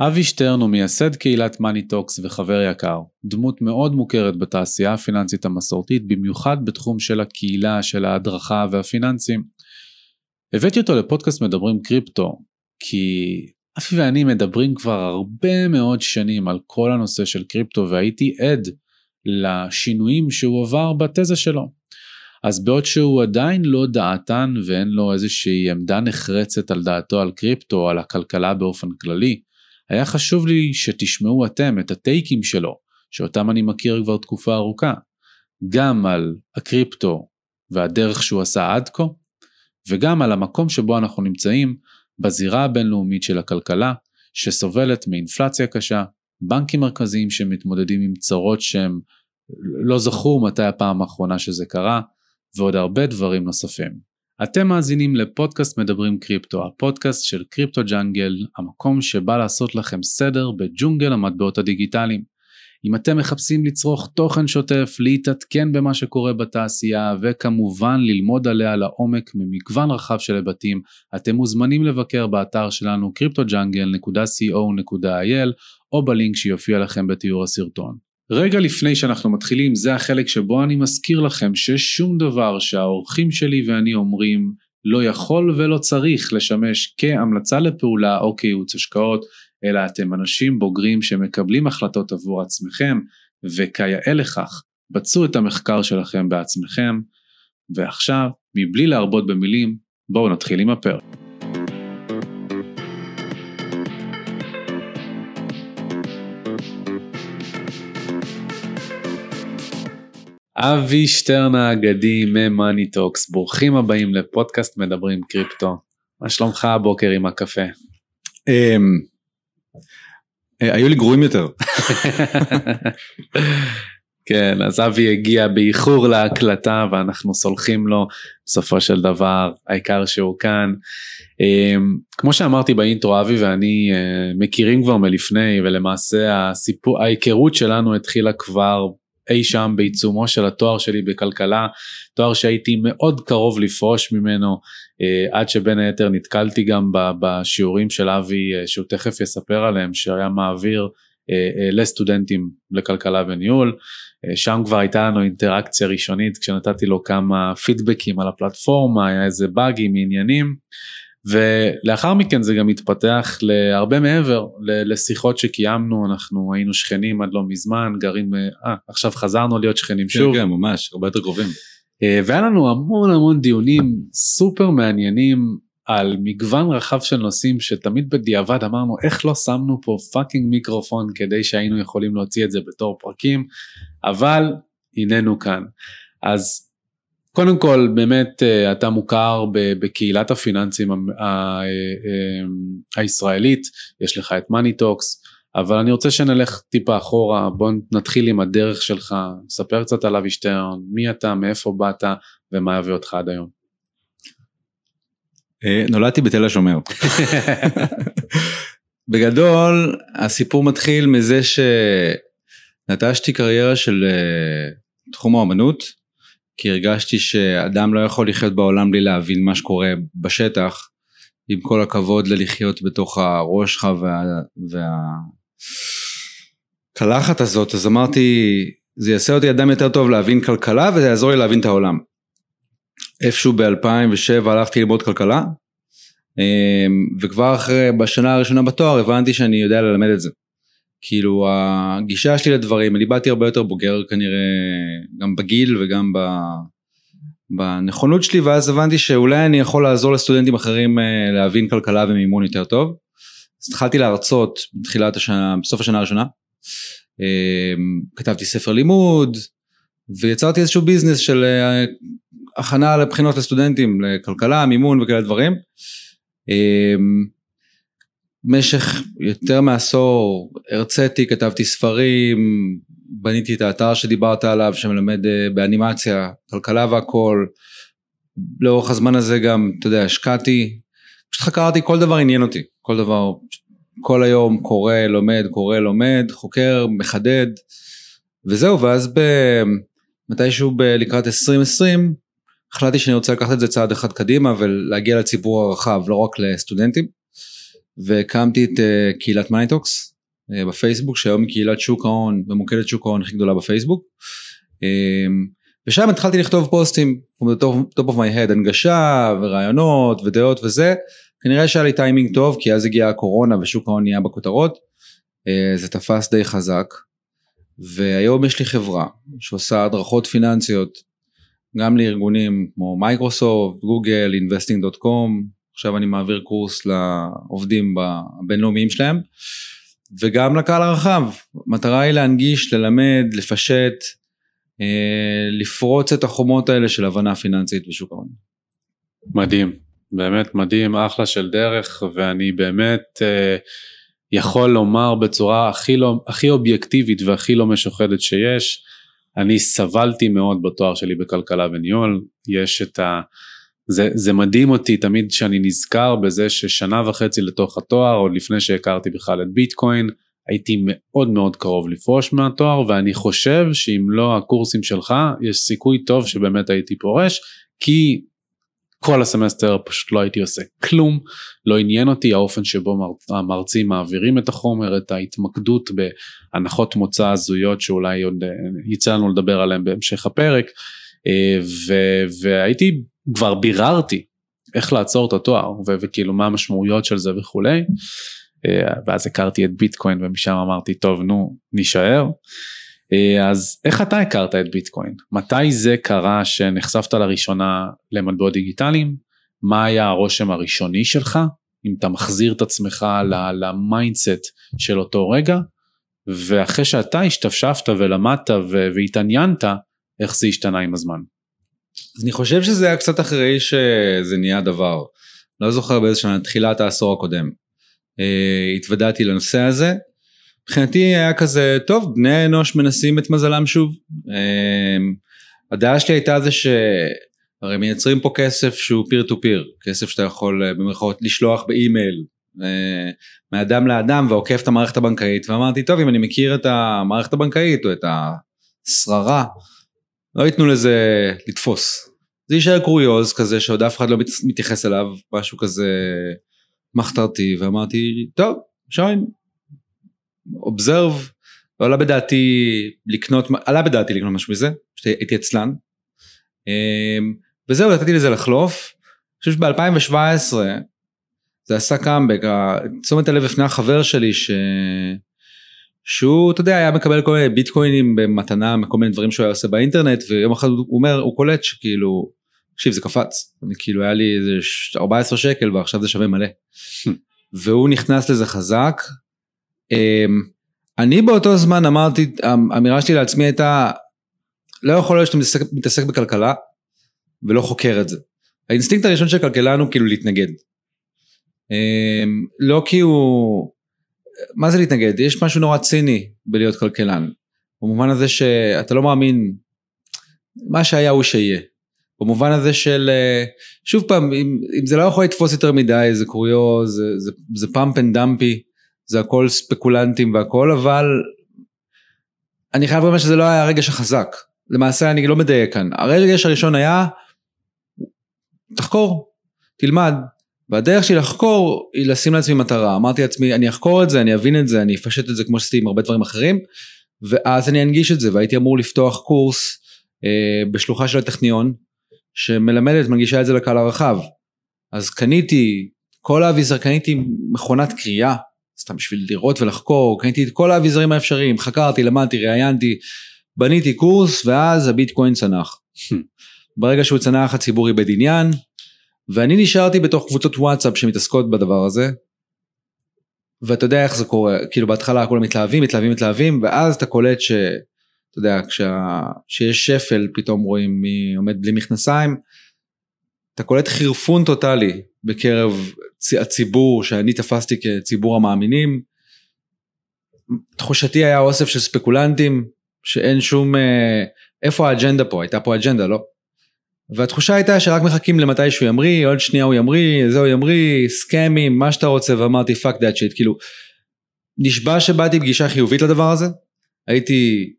אבי שטרן הוא מייסד קהילת Money Talks וחבר יקר, דמות מאוד מוכרת בתעשייה הפיננסית המסורתית, במיוחד בתחום של הקהילה, של ההדרכה והפיננסים. הבאתי אותו לפודקאסט מדברים קריפטו, כי אבי ואני מדברים כבר הרבה מאוד שנים על כל הנושא של קריפטו והייתי עד לשינויים שהוא עבר בתזה שלו. אז בעוד שהוא עדיין לא דעתן ואין לו איזושהי עמדה נחרצת על דעתו על קריפטו או על הכלכלה באופן כללי, היה חשוב לי שתשמעו אתם את הטייקים שלו, שאותם אני מכיר כבר תקופה ארוכה, גם על הקריפטו והדרך שהוא עשה עד כה, וגם על המקום שבו אנחנו נמצאים בזירה הבינלאומית של הכלכלה, שסובלת מאינפלציה קשה, בנקים מרכזיים שמתמודדים עם צרות שהם לא זכרו מתי הפעם האחרונה שזה קרה, ועוד הרבה דברים נוספים. אתם מאזינים לפודקאסט מדברים קריפטו, הפודקאסט של קריפטו ג'אנגל, המקום שבא לעשות לכם סדר בג'ונגל המטבעות הדיגיטליים. אם אתם מחפשים לצרוך תוכן שוטף, להתעדכן במה שקורה בתעשייה וכמובן ללמוד עליה לעומק ממגוון רחב של היבטים, אתם מוזמנים לבקר באתר שלנו cryptojungle.co.il או בלינק שיופיע לכם בתיאור הסרטון. רגע לפני שאנחנו מתחילים זה החלק שבו אני מזכיר לכם ששום דבר שהאורחים שלי ואני אומרים לא יכול ולא צריך לשמש כהמלצה לפעולה או כייעוץ השקעות, אלא אתם אנשים בוגרים שמקבלים החלטות עבור עצמכם, וכיאה לכך, בצעו את המחקר שלכם בעצמכם, ועכשיו, מבלי להרבות במילים, בואו נתחיל עם הפרק. אבי שטרן האגדי מ Money Talks, ברוכים הבאים לפודקאסט מדברים קריפטו. מה שלומך הבוקר עם הקפה? אמ, אה, היו לי גרועים יותר. כן, אז אבי הגיע באיחור להקלטה ואנחנו סולחים לו בסופו של דבר, העיקר שהוא כאן. אמ, כמו שאמרתי באינטרו, אבי ואני אה, מכירים כבר מלפני ולמעשה הסיפור, ההיכרות שלנו התחילה כבר אי שם בעיצומו של התואר שלי בכלכלה, תואר שהייתי מאוד קרוב לפרוש ממנו, אה, עד שבין היתר נתקלתי גם בשיעורים של אבי, אה, שהוא תכף יספר עליהם, שהיה מעביר אה, לסטודנטים לכלכלה וניהול, שם כבר הייתה לנו אינטראקציה ראשונית כשנתתי לו כמה פידבקים על הפלטפורמה, היה איזה באגים, עניינים. ולאחר מכן זה גם התפתח להרבה מעבר לשיחות שקיימנו אנחנו היינו שכנים עד לא מזמן גרים אה עכשיו חזרנו להיות שכנים כן, שוב. כן ממש הרבה יותר קרובים. אה, והיה לנו המון המון דיונים סופר מעניינים על מגוון רחב של נושאים שתמיד בדיעבד אמרנו איך לא שמנו פה fucking מיקרופון כדי שהיינו יכולים להוציא את זה בתור פרקים אבל הננו כאן. אז קודם כל באמת אה, אתה מוכר בקהילת הפיננסים אה, אה, הישראלית, יש לך את Money Talks, אבל אני רוצה שנלך טיפה אחורה, בוא נתחיל עם הדרך שלך, ספר קצת על אבי שטרן, מי אתה, מאיפה באת ומה יביא אותך עד היום. נולדתי בתל השומר. בגדול הסיפור מתחיל מזה שנטשתי קריירה של תחום האמנות כי הרגשתי שאדם לא יכול לחיות בעולם בלי להבין מה שקורה בשטח, עם כל הכבוד ללחיות בתוך הראש שלך והקלחת וה... הזאת, אז אמרתי, זה יעשה אותי אדם יותר טוב להבין כלכלה וזה יעזור לי להבין את העולם. איפשהו ב-2007 הלכתי ללמוד כלכלה, אמ, וכבר אחרי, בשנה הראשונה בתואר הבנתי שאני יודע ללמד את זה. כאילו הגישה שלי לדברים, אני באתי הרבה יותר בוגר כנראה גם בגיל וגם ב... בנכונות שלי ואז הבנתי שאולי אני יכול לעזור לסטודנטים אחרים אה, להבין כלכלה ומימון יותר טוב. אז התחלתי להרצות בתחילת השנה, בסוף השנה הראשונה. אה, כתבתי ספר לימוד ויצרתי איזשהו ביזנס של אה, הכנה לבחינות לסטודנטים לכלכלה, מימון וכאלה דברים. במשך יותר מעשור הרציתי, כתבתי ספרים, בניתי את האתר שדיברת עליו שמלמד אה, באנימציה, כלכלה והכל. לאורך הזמן הזה גם, אתה יודע, השקעתי, פשוט חקרתי, כל דבר עניין אותי, כל דבר, כל היום קורא, לומד, קורא, לומד, חוקר, מחדד, וזהו, ואז מתישהו לקראת 2020, החלטתי שאני רוצה לקחת את זה צעד אחד קדימה ולהגיע לציבור הרחב, לא רק לסטודנטים. והקמתי את אה, קהילת Money Talks אה, בפייסבוק שהיום היא קהילת שוק ההון ממוקדת שוק ההון הכי גדולה בפייסבוק. אמ, ושם התחלתי לכתוב פוסטים top of my head הנגשה ורעיונות ודעות וזה. כנראה שהיה לי טיימינג טוב כי אז הגיעה הקורונה ושוק ההון נהיה בכותרות. אה, זה תפס די חזק. והיום יש לי חברה שעושה הדרכות פיננסיות גם לארגונים כמו Microsoft, Google, investing.com, עכשיו אני מעביר קורס לעובדים הבינלאומיים שלהם, וגם לקהל הרחב. המטרה היא להנגיש, ללמד, לפשט, אה, לפרוץ את החומות האלה של הבנה פיננסית בשוק ההון. מדהים, באמת מדהים, אחלה של דרך, ואני באמת אה, יכול לומר בצורה הכי, לא, הכי אובייקטיבית והכי לא משוחדת שיש, אני סבלתי מאוד בתואר שלי בכלכלה וניהול, יש את ה... זה, זה מדהים אותי תמיד שאני נזכר בזה ששנה וחצי לתוך התואר, עוד לפני שהכרתי בכלל את ביטקוין, הייתי מאוד מאוד קרוב לפרוש מהתואר ואני חושב שאם לא הקורסים שלך יש סיכוי טוב שבאמת הייתי פורש כי כל הסמסטר פשוט לא הייתי עושה כלום, לא עניין אותי האופן שבו מר, המרצים מעבירים את החומר, את ההתמקדות בהנחות מוצא הזויות שאולי עוד אה, יצא לנו לדבר עליהן בהמשך הפרק, אה, ו, והייתי, כבר ביררתי איך לעצור את התואר ו, וכאילו מה המשמעויות של זה וכולי, אה, ואז הכרתי את ביטקוין ומשם אמרתי טוב נו נישאר. אה, אז איך אתה הכרת את ביטקוין? מתי זה קרה שנחשפת לראשונה למטבעות דיגיטליים? מה היה הרושם הראשוני שלך? אם אתה מחזיר את עצמך ל mindset של אותו רגע? ואחרי שאתה השתפשפת ולמדת והתעניינת, איך זה השתנה עם הזמן? אני חושב שזה היה קצת אחרי שזה נהיה דבר. לא זוכר באיזה שנה, תחילת העשור הקודם. אה, התוודעתי לנושא הזה, מבחינתי היה כזה, טוב, בני האנוש מנסים את מזלם שוב. אמ, הדעה שלי הייתה זה שהרי מייצרים פה כסף שהוא פיר טו פיר, כסף שאתה יכול אה, במירכאות לשלוח באימייל אה, מאדם לאדם ועוקף את המערכת הבנקאית, ואמרתי, טוב, אם אני מכיר את המערכת הבנקאית או את השררה, לא ייתנו לזה לתפוס. זה יישאר קוריוז כזה שעוד אף אחד לא מתייחס אליו, משהו כזה מחתרתי, ואמרתי, טוב, שוין, אובזרב, עלה בדעתי לקנות, עלה בדעתי לקנות משהו מזה, הייתי עצלן. אמ, וזהו, נתתי לזה לחלוף. אני חושב שב-2017 זה עשה קאמבק, תשומת הלב לפני החבר שלי ש... שהוא, אתה יודע, היה מקבל כל מיני ביטקוינים במתנה מכל מיני דברים שהוא היה עושה באינטרנט, ויום אחד הוא אומר, הוא קולט שכאילו, תקשיב זה קפץ, אני כאילו היה לי איזה 14 שקל ועכשיו זה שווה מלא. והוא נכנס לזה חזק, אמ, אני באותו זמן אמרתי, האמירה שלי לעצמי הייתה, לא יכול להיות שאתה מתעסק, מתעסק בכלכלה ולא חוקר את זה. האינסטינקט הראשון של כלכלן הוא כאילו להתנגד. אמ, לא כי הוא, מה זה להתנגד? יש משהו נורא ציני בלהיות כלכלן. במובן הזה שאתה לא מאמין, מה שהיה הוא שיהיה. במובן הזה של, אה, שוב פעם, אם, אם זה לא יכול לתפוס יותר מדי, זה קוריוז, זה, זה, זה pump and dump. זה הכל ספקולנטים והכל, אבל אני חייב לומר שזה לא היה הרגש החזק. למעשה אני לא מדייק כאן. הרגש הראשון היה, תחקור, תלמד. והדרך שלי לחקור היא לשים לעצמי מטרה. אמרתי לעצמי, אני אחקור את זה, אני אבין את זה, אני אפשט את זה כמו שעשיתי עם הרבה דברים אחרים, ואז אני אנגיש את זה, והייתי אמור לפתוח קורס אה, בשלוחה של הטכניון, שמלמדת, מנגישה את זה לקהל הרחב. אז קניתי, כל האביזר, קניתי מכונת קריאה סתם בשביל לראות ולחקור, קניתי את כל האביזרים האפשריים, חקרתי, למדתי, ראיינתי, בניתי קורס ואז הביטקוין צנח. ברגע שהוא צנח הציבור איבד עניין, ואני נשארתי בתוך קבוצות וואטסאפ שמתעסקות בדבר הזה, ואתה יודע איך זה קורה, כאילו בהתחלה כולם מתלהבים, מתלהבים, מתלהבים, ואז אתה קולט ש... אתה יודע, כשה... שיש שפל פתאום רואים מי עומד בלי מכנסיים, אתה קולט חירפון טוטאלי בקרב הציבור שאני תפסתי כציבור המאמינים. תחושתי היה אוסף של ספקולנטים שאין שום, אה, איפה האג'נדה פה? הייתה פה אג'נדה, לא? והתחושה הייתה שרק מחכים למתי שהוא ימריא, עוד שנייה הוא ימריא, זהו ימריא, סקאמים, מה שאתה רוצה, ואמרתי fuck that shit, כאילו, נשבע שבאתי פגישה חיובית לדבר הזה, הייתי,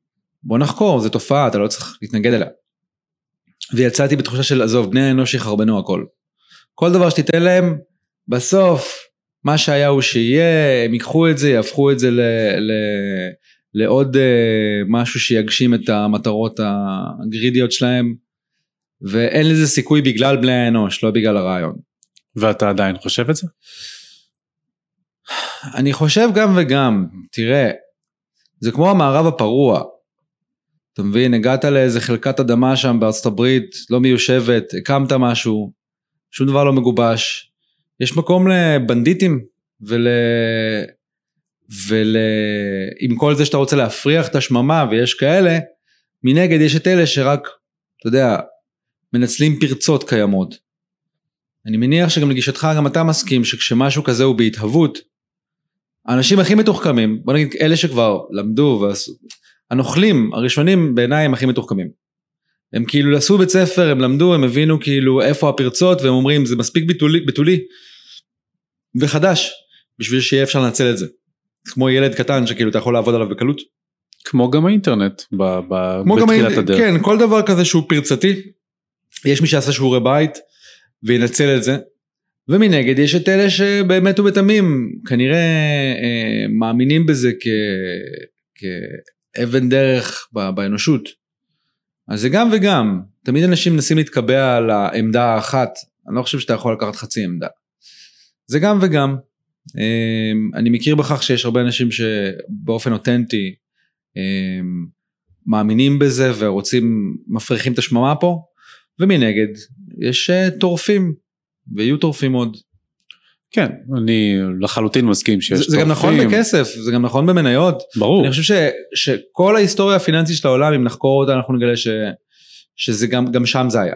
בוא נחקור, זו תופעה, אתה לא צריך להתנגד אליה. ויצאתי בתחושה של עזוב, בני האנוש יחרבנו הכל. כל דבר שתיתן להם, בסוף מה שהיה הוא שיהיה, הם ייקחו את זה, יהפכו את זה ל, ל, לעוד uh, משהו שיגשים את המטרות הגרידיות שלהם, ואין לזה סיכוי בגלל בני האנוש, לא בגלל הרעיון. ואתה עדיין חושב את זה? אני חושב גם וגם, תראה, זה כמו המערב הפרוע. אתה מבין, הגעת לאיזה חלקת אדמה שם בארצות הברית, לא מיושבת, הקמת משהו, שום דבר לא מגובש. יש מקום לבנדיטים ול... ול... עם כל זה שאתה רוצה להפריח את השממה ויש כאלה, מנגד יש את אלה שרק, אתה יודע, מנצלים פרצות קיימות. אני מניח שגם לגישתך גם אתה מסכים שכשמשהו כזה הוא בהתהוות, האנשים הכי מתוחכמים, בוא נגיד אלה שכבר למדו ועשו, הנוכלים הראשונים בעיניי הם הכי מתוחכמים. הם כאילו עשו בית ספר, הם למדו, הם הבינו כאילו איפה הפרצות והם אומרים זה מספיק בתולי, בתולי וחדש בשביל שיהיה אפשר לנצל את זה. כמו ילד קטן שכאילו אתה יכול לעבוד עליו בקלות. כמו גם האינטרנט ב- ב- כמו גם בתחילת האינ- הדרך. כן, כל דבר כזה שהוא פרצתי, יש מי שיעשה שיעורי בית וינצל את זה, ומנגד יש את אלה שבאמת ובתמים כנראה אה, מאמינים בזה כ, כאבן דרך ב- באנושות. אז זה גם וגם, תמיד אנשים מנסים להתקבע על העמדה האחת, אני לא חושב שאתה יכול לקחת חצי עמדה. זה גם וגם. אה, אני מכיר בכך שיש הרבה אנשים שבאופן אותנטי אה, מאמינים בזה ורוצים, מפריחים את השממה פה, ומנגד יש אה, טורפים, ויהיו טורפים עוד. כן, אני לחלוטין מסכים שיש זה, זה גם נכון טורפים. בכסף, זה גם נכון במניות. ברור. אני חושב ש, שכל ההיסטוריה הפיננסית של העולם, אם נחקור אותה, אנחנו נגלה ש, שזה גם, גם שם זה היה.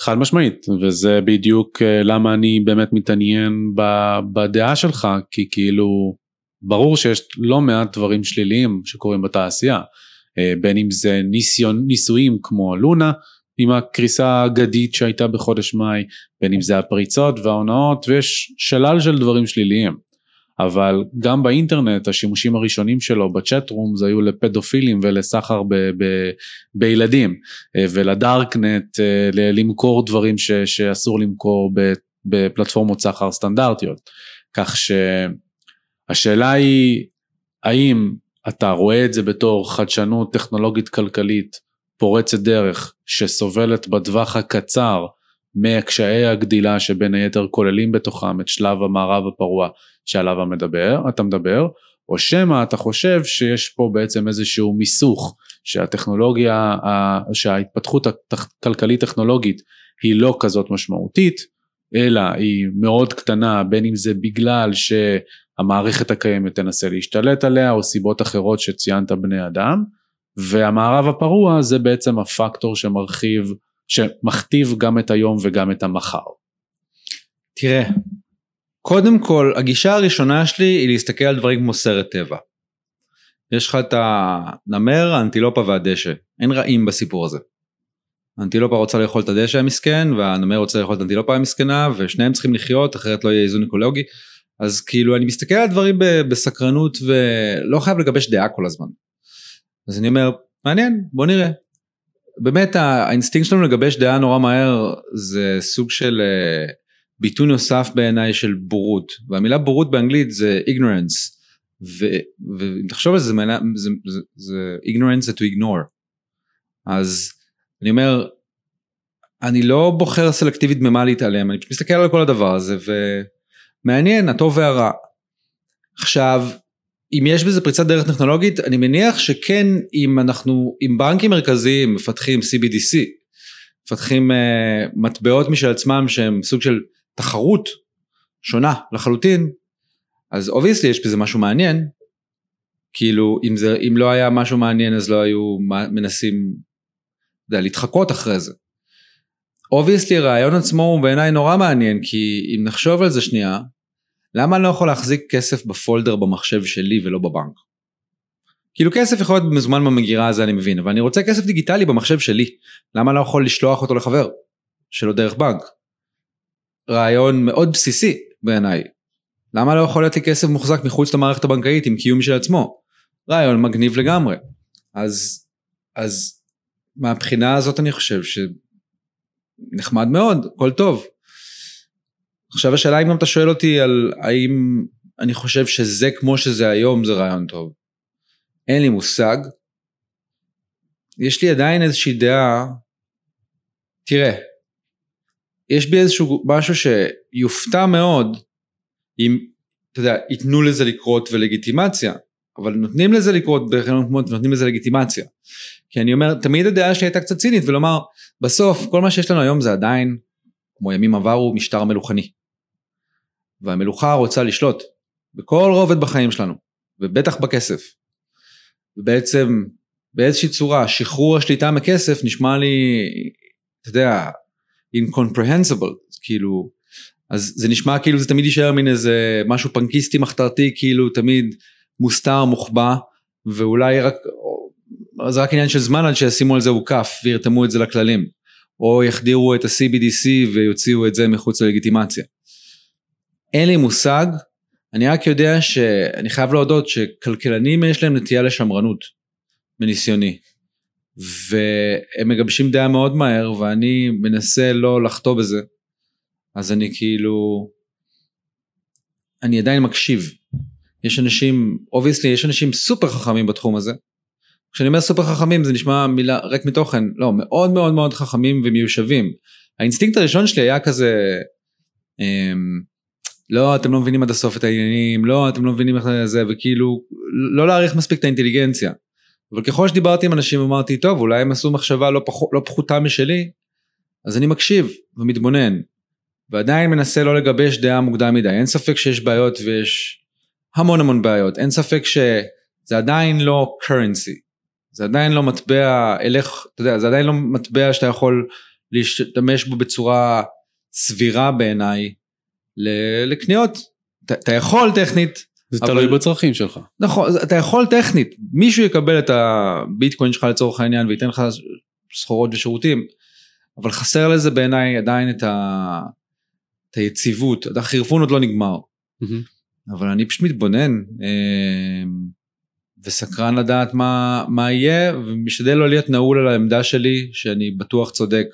חד משמעית וזה בדיוק אה, למה אני באמת מתעניין ב- בדעה שלך כי כאילו ברור שיש לא מעט דברים שליליים שקורים בתעשייה אה, בין אם זה ניסיון ניסויים כמו לונה עם הקריסה האגדית שהייתה בחודש מאי בין אם זה הפריצות וההונאות ויש שלל של דברים שליליים אבל גם באינטרנט השימושים הראשונים שלו בצ'אט רומס היו לפדופילים ולסחר ב- ב- בילדים אה, ולדארקנט אה, למכור דברים ש, שאסור למכור בפלטפורמות סחר סטנדרטיות. כך שהשאלה היא האם אתה רואה את זה בתור חדשנות טכנולוגית כלכלית פורצת דרך שסובלת בטווח הקצר מקשיי הגדילה שבין היתר כוללים בתוכם את שלב המערב הפרוע שעליו המדבר, אתה מדבר, או שמא אתה חושב שיש פה בעצם איזשהו מיסוך שהטכנולוגיה, שההתפתחות הכלכלית טכנולוגית היא לא כזאת משמעותית, אלא היא מאוד קטנה בין אם זה בגלל שהמערכת הקיימת תנסה להשתלט עליה או סיבות אחרות שציינת בני אדם, והמערב הפרוע זה בעצם הפקטור שמרחיב, שמכתיב גם את היום וגם את המחר. תראה, קודם כל, הגישה הראשונה שלי היא להסתכל על דברים כמו סרט טבע. יש לך את הנמר, האנטילופה והדשא. אין רעים בסיפור הזה. האנטילופה רוצה לאכול את הדשא המסכן, והנמר רוצה לאכול את האנטילופה המסכנה, ושניהם צריכים לחיות, אחרת לא יהיה איזון אקולוגי. אז כאילו, אני מסתכל על דברים בסקרנות, ולא חייב לגבש דעה כל הזמן. אז אני אומר, מעניין, בוא נראה. באמת, האינסטינקט שלנו לגבש דעה נורא מהר, זה סוג של... אה, ביטוי נוסף בעיניי של בורות. והמילה בורות באנגלית זה ignorance. ואם תחשוב על זה זה, זה, זה, זה ignorance זה to ignore. אז אני אומר אני לא בוחר סלקטיבית ממה להתעלם אני מסתכל על כל הדבר הזה ומעניין הטוב והרע. עכשיו אם יש בזה פריצת דרך טכנולוגית אני מניח שכן אם אנחנו אם בנקים מרכזיים מפתחים CBDC מפתחים uh, מטבעות משל עצמם שהם סוג של תחרות שונה לחלוטין, אז obviously יש בזה משהו מעניין, כאילו אם, זה, אם לא היה משהו מעניין אז לא היו מנסים יודע, להתחקות אחרי זה. obviously הרעיון עצמו הוא בעיניי נורא מעניין כי אם נחשוב על זה שנייה, למה אני לא יכול להחזיק כסף ב folder במחשב שלי ולא בבנק? כאילו כסף יכול להיות מזומן במגירה הזה אני מבין, אבל אני רוצה כסף דיגיטלי במחשב שלי, למה אני לא יכול לשלוח אותו לחבר? שלא דרך בנק. רעיון מאוד בסיסי בעיניי. למה לא יכול להיות לי כסף מוחזק מחוץ למערכת הבנקאית עם קיום של עצמו? רעיון מגניב לגמרי. אז, אז מהבחינה הזאת אני חושב שנחמד מאוד, הכל טוב. עכשיו השאלה אם גם אתה שואל אותי על האם אני חושב שזה כמו שזה היום זה רעיון טוב. אין לי מושג. יש לי עדיין איזושהי דעה, תראה, יש בי איזשהו משהו שיופתע מאוד אם, אתה יודע, ייתנו לזה לקרות ולגיטימציה, אבל נותנים לזה לקרות דרך המקומות ונותנים לזה לגיטימציה. כי אני אומר, תמיד הדעה שלי הייתה קצת צינית ולומר, בסוף כל מה שיש לנו היום זה עדיין, כמו ימים עברו, משטר מלוכני. והמלוכה רוצה לשלוט בכל רובד בחיים שלנו, ובטח בכסף. ובעצם באיזושהי צורה שחרור השליטה מכסף נשמע לי, אתה יודע, incomprehensible, כאילו, אז זה נשמע כאילו זה תמיד יישאר מין איזה משהו פנקיסטי מחתרתי, כאילו תמיד מוסתר, מוחבא, ואולי רק, זה רק עניין של זמן עד שישימו על זה אוכף וירתמו את זה לכללים, או יחדירו את ה-CBDC ויוציאו את זה מחוץ ללגיטימציה. אין לי מושג, אני רק יודע שאני חייב להודות שכלכלנים יש להם נטייה לשמרנות, מניסיוני. והם מגבשים דעה מאוד מהר ואני מנסה לא לחטוא בזה. אז אני כאילו, אני עדיין מקשיב. יש אנשים, obviously יש אנשים סופר חכמים בתחום הזה. כשאני אומר סופר חכמים זה נשמע מילה ריק מתוכן, לא, מאוד מאוד מאוד חכמים ומיושבים. האינסטינקט הראשון שלי היה כזה, אמ, לא אתם לא מבינים עד הסוף את העניינים, לא אתם לא מבינים איך זה, וכאילו לא להעריך מספיק את האינטליגנציה. אבל ככל שדיברתי עם אנשים אמרתי טוב אולי הם עשו מחשבה לא, פח, לא פחותה משלי, אז אני מקשיב ומתבונן. ועדיין מנסה לא לגבש דעה מוקדם מדי, אין ספק שיש בעיות ויש המון המון בעיות, אין ספק שזה עדיין לא currency, זה עדיין לא מטבע, אלך, אתה יודע, זה עדיין לא מטבע שאתה יכול להשתמש בו בצורה סבירה בעיניי לקניות. אתה יכול טכנית. זה אבל... תלוי בצרכים שלך. נכון, אתה יכול טכנית, מישהו יקבל את הביטקוין שלך לצורך העניין וייתן לך סחורות ושירותים, אבל חסר לזה בעיניי עדיין את, ה... את היציבות, החירפון עוד לא נגמר. Mm-hmm. אבל אני פשוט מתבונן אה, וסקרן לדעת מה, מה יהיה ומשתדל לא להיות נעול על העמדה שלי שאני בטוח צודק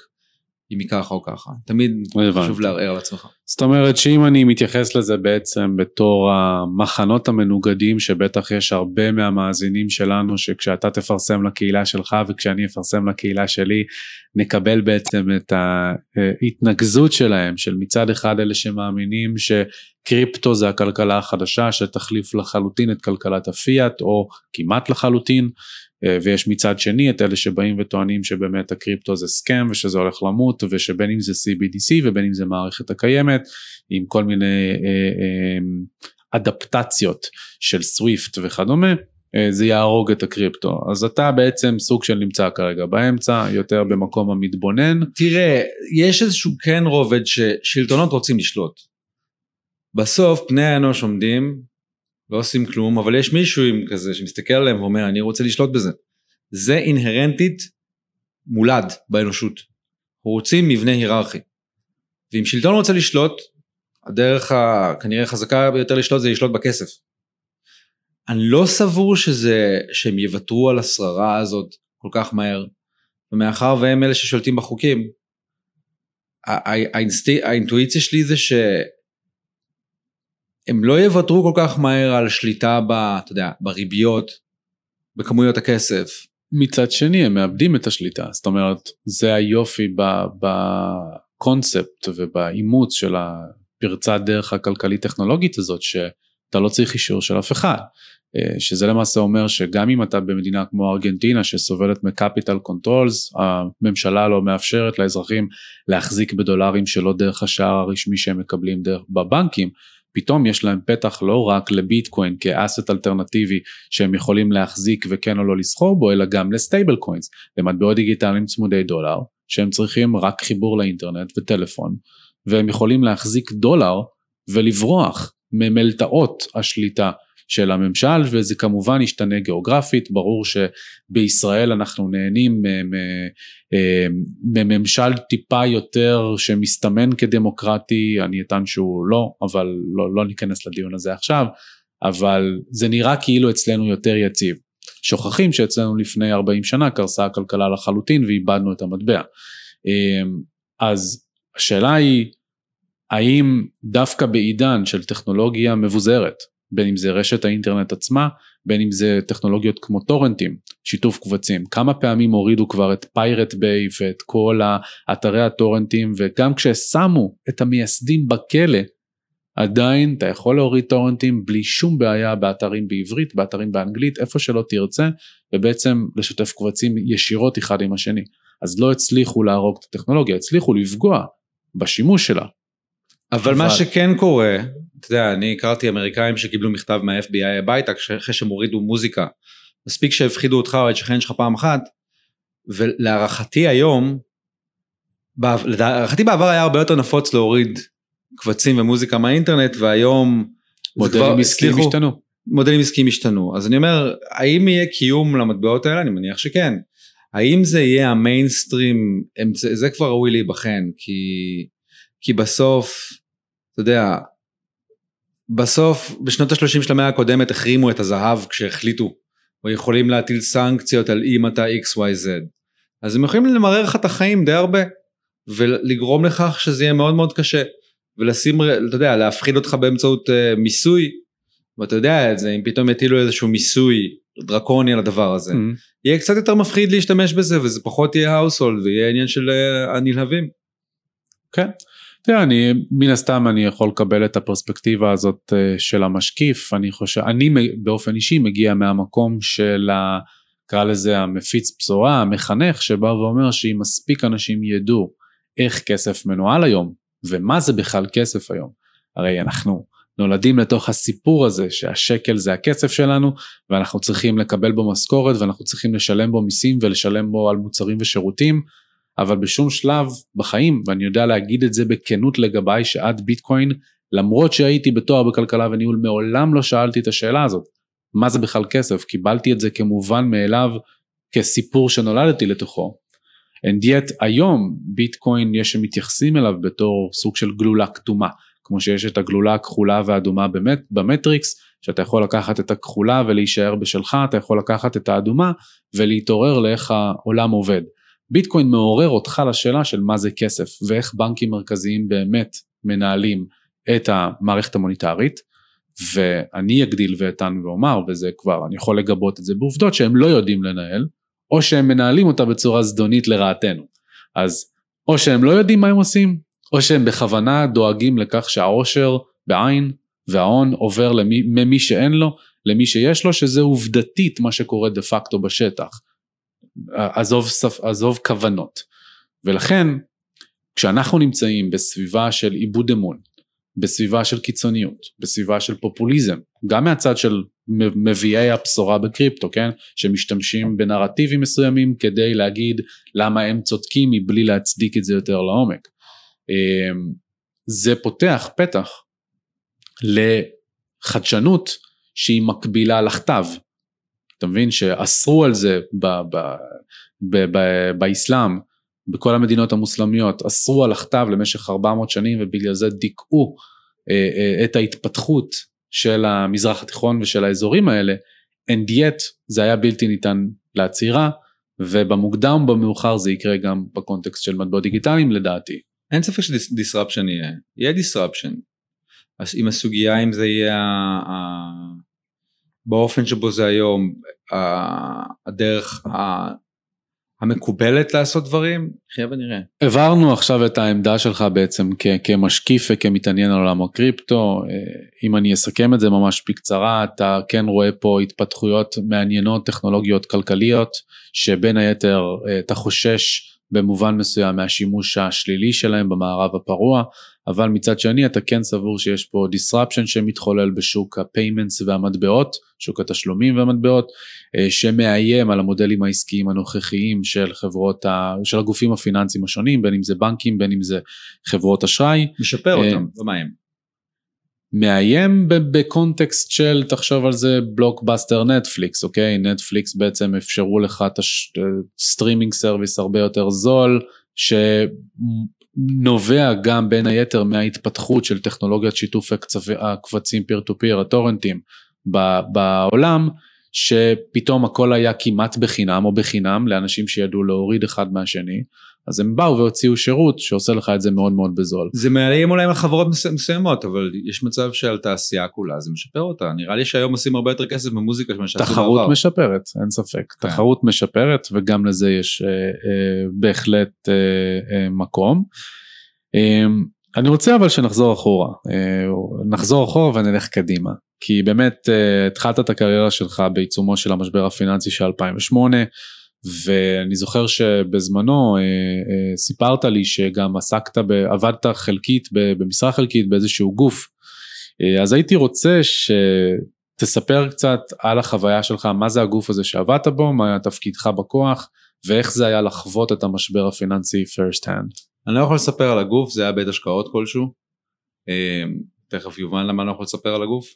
אם היא ככה או ככה. תמיד חשוב לערער על עצמך. זאת אומרת שאם אני מתייחס לזה בעצם בתור המחנות המנוגדים שבטח יש הרבה מהמאזינים שלנו שכשאתה תפרסם לקהילה שלך וכשאני אפרסם לקהילה שלי נקבל בעצם את ההתנגזות שלהם של מצד אחד אלה שמאמינים שקריפטו זה הכלכלה החדשה שתחליף לחלוטין את כלכלת הפיאט או כמעט לחלוטין ויש מצד שני את אלה שבאים וטוענים שבאמת הקריפטו זה סכם ושזה הולך למות ושבין אם זה CBDC ובין אם זה מערכת הקיימת עם כל מיני אה, אה, אדפטציות של סוויפט וכדומה זה יהרוג את הקריפטו אז אתה בעצם סוג של נמצא כרגע באמצע יותר במקום המתבונן. תראה יש איזשהו כן רובד ששלטונות רוצים לשלוט. בסוף פני האנוש עומדים לא עושים כלום, אבל יש מישהו עם כזה שמסתכל עליהם ואומר אני רוצה לשלוט בזה. זה אינהרנטית מולד באנושות. רוצים מבנה היררכי. ואם שלטון רוצה לשלוט, הדרך הכנראה חזקה ביותר לשלוט זה לשלוט בכסף. אני לא סבור שזה, שהם יוותרו על השררה הזאת כל כך מהר, ומאחר והם אלה ששולטים בחוקים, האינטואיציה שלי זה ש... הם לא יוותרו כל כך מהר על שליטה ב... אתה יודע, בריביות, בכמויות הכסף. מצד שני הם מאבדים את השליטה, זאת אומרת זה היופי בקונספט ובאימוץ של הפרצת דרך הכלכלית טכנולוגית הזאת שאתה לא צריך אישור של אף אחד. אה, שזה למעשה אומר שגם אם אתה במדינה כמו ארגנטינה שסובלת מ capital controls, הממשלה לא מאפשרת לאזרחים להחזיק בדולרים שלא דרך השער הרשמי שהם מקבלים דרך בבנקים, פתאום יש להם פתח לא רק לביטקוין כאסט אלטרנטיבי שהם יכולים להחזיק וכן או לא לסחור בו, אלא גם לסטייבל קוינס, למטבעות דיגיטליים צמודי דולר, שהם צריכים רק חיבור לאינטרנט וטלפון, והם יכולים להחזיק דולר ולברוח ממלתעות השליטה של הממשל וזה כמובן ישתנה גיאוגרפית, ברור שבישראל אנחנו נהנים מממשל טיפה יותר שמסתמן כדמוקרטי, אני אטען שהוא לא, אבל לא, לא ניכנס לדיון הזה עכשיו, אבל זה נראה כאילו אצלנו יותר יציב. שוכחים שאצלנו לפני 40 שנה קרסה הכלכלה לחלוטין ואיבדנו את המטבע. אז השאלה היא, האם דווקא בעידן של טכנולוגיה מבוזרת, בין אם זה רשת האינטרנט עצמה, בין אם זה טכנולוגיות כמו טורנטים, שיתוף קבצים, כמה פעמים הורידו כבר את פיירט ביי ואת כל האתרי הטורנטים וגם כששמו את המייסדים בכלא, עדיין אתה יכול להוריד טורנטים בלי שום בעיה באתרים בעברית, באתרים באנגלית, איפה שלא תרצה, ובעצם לשתף קבצים ישירות אחד עם השני. אז לא הצליחו להרוג את הטכנולוגיה, הצליחו לפגוע בשימוש שלה. אבל, אבל מה שכן קורה, אתה יודע, אני הכרתי אמריקאים שקיבלו מכתב מה-FBI הביתה אחרי שהם הורידו מוזיקה. מספיק שהפחידו אותך או את שכן שלך פעם אחת, ולהערכתי היום, להערכתי בעבר היה הרבה יותר נפוץ להוריד קבצים ומוזיקה מהאינטרנט, והיום... מודלים עסקיים השתנו. מודלים עסקיים השתנו. אז אני אומר, האם יהיה קיום למטבעות האלה? אני מניח שכן. האם זה יהיה המיינסטרים, זה כבר ראוי להיבחן, כי, כי בסוף, אתה יודע, בסוף בשנות ה-30 של המאה הקודמת החרימו את הזהב כשהחליטו או יכולים להטיל סנקציות על אם אתה XYZ אז הם יכולים למרר לך את החיים די הרבה ולגרום לכך שזה יהיה מאוד מאוד קשה ולשים, אתה יודע, להפחיד אותך באמצעות אה, מיסוי ואתה יודע את זה, אם פתאום יטילו איזשהו מיסוי דרקוני על הדבר הזה, ממ-הממ. יהיה קצת יותר מפחיד להשתמש בזה וזה פחות יהיה household ויהיה עניין של אה, הנלהבים. כן. Okay. תראה, אני, מן הסתם אני יכול לקבל את הפרספקטיבה הזאת אה, של המשקיף, אני חושב, אני באופן אישי מגיע מהמקום של ה... קרא לזה המפיץ בשורה, המחנך, שבא ואומר שאם מספיק אנשים ידעו איך כסף מנוהל היום, ומה זה בכלל כסף היום, הרי אנחנו נולדים לתוך הסיפור הזה שהשקל זה הכסף שלנו, ואנחנו צריכים לקבל בו משכורת, ואנחנו צריכים לשלם בו מיסים ולשלם בו על מוצרים ושירותים, אבל בשום שלב בחיים, ואני יודע להגיד את זה בכנות לגביי, שעד ביטקוין, למרות שהייתי בתואר בכלכלה וניהול, מעולם לא שאלתי את השאלה הזאת. מה זה בכלל כסף? קיבלתי את זה כמובן מאליו, כסיפור שנולדתי לתוכו. And yet היום ביטקוין יש שמתייחסים אליו בתור סוג של גלולה כתומה, כמו שיש את הגלולה הכחולה והאדומה באמת, במטריקס, שאתה יכול לקחת את הכחולה ולהישאר בשלך, אתה יכול לקחת את האדומה ולהתעורר לאיך העולם עובד. ביטקוין מעורר אותך לשאלה של מה זה כסף ואיך בנקים מרכזיים באמת מנהלים את המערכת המוניטרית ואני אגדיל ואתן ואומר וזה כבר אני יכול לגבות את זה בעובדות שהם לא יודעים לנהל או שהם מנהלים אותה בצורה זדונית לרעתנו. אז או שהם לא יודעים מה הם עושים או שהם בכוונה דואגים לכך שהעושר בעין וההון עובר למי, ממי שאין לו למי שיש לו שזה עובדתית מה שקורה דה פקטו בשטח עזוב, עזוב כוונות. ולכן כשאנחנו נמצאים בסביבה של עיבוד אמון, בסביבה של קיצוניות, בסביבה של פופוליזם, גם מהצד של מביאי הבשורה בקריפטו, כן? שמשתמשים בנרטיבים מסוימים כדי להגיד למה הם צודקים מבלי להצדיק את זה יותר לעומק. אמ, זה פותח פתח לחדשנות שהיא מקבילה לכתב, אתה מבין שאסרו על זה ב, ב, ב, ב, באסלאם, בכל המדינות המוסלמיות, אסרו על הכתב למשך 400 שנים ובגלל זה דיכאו אה, אה, את ההתפתחות של המזרח התיכון ושל האזורים האלה, and yet זה היה בלתי ניתן לעצירה, ובמוקדם ובמאוחר זה יקרה גם בקונטקסט של מטבעות דיגיטליים לדעתי. אין ספק שדיסרפשן יהיה, יהיה דיסרפשן. עם הסוגיה אם זה יהיה באופן שבו זה היום הדרך המקובלת לעשות דברים, חיה ונראה. הבהרנו עכשיו את העמדה שלך בעצם כמשקיף וכמתעניין על עולם הקריפטו, אם אני אסכם את זה ממש בקצרה, אתה כן רואה פה התפתחויות מעניינות, טכנולוגיות כלכליות, שבין היתר אתה חושש במובן מסוים מהשימוש השלילי שלהם במערב הפרוע, אבל מצד שני אתה כן סבור שיש פה disruption שמתחולל בשוק ה payments והמטבעות, שוק התשלומים והמטבעות, אה, שמאיים על המודלים העסקיים הנוכחיים של חברות, ה... של הגופים הפיננסיים השונים, בין אם זה בנקים, בין אם זה חברות אשראי. משפר אותם, אה, ומה הם? מאיים ב context של תחשוב על זה Blockbuster Netflix אוקיי נטפליקס בעצם אפשרו לך את ה streaming service הרבה יותר זול שנובע גם בין היתר מההתפתחות של טכנולוגיית שיתוף הקבצים peer to peer הטורנטים בעולם שפתאום הכל היה כמעט בחינם או בחינם לאנשים שידעו להוריד אחד מהשני אז הם באו והוציאו שירות שעושה לך את זה מאוד מאוד בזול. זה מעלים אולי על חברות מסוימות, אבל יש מצב שעל תעשייה כולה זה משפר אותה. נראה לי שהיום עושים הרבה יותר כסף במוזיקה ממה שעשו תחרות בעבר. משפרת, אין ספק. כן. תחרות משפרת וגם לזה יש אה, אה, בהחלט אה, אה, מקום. אה, אני רוצה אבל שנחזור אחורה, אה, נחזור אחורה ונלך קדימה. כי באמת אה, התחלת את הקריירה שלך בעיצומו של המשבר הפיננסי של 2008, ואני זוכר שבזמנו אה, אה, סיפרת לי שגם עסקת, ב, עבדת חלקית, במשרה חלקית באיזשהו גוף. אה, אז הייתי רוצה שתספר קצת על החוויה שלך, מה זה הגוף הזה שעבדת בו, מה היה תפקידך בכוח, ואיך זה היה לחוות את המשבר הפיננסי first hand. אני לא יכול לספר על הגוף, זה היה בית השקעות כלשהו. אה, תכף יובן למה אני לא יכול לספר על הגוף.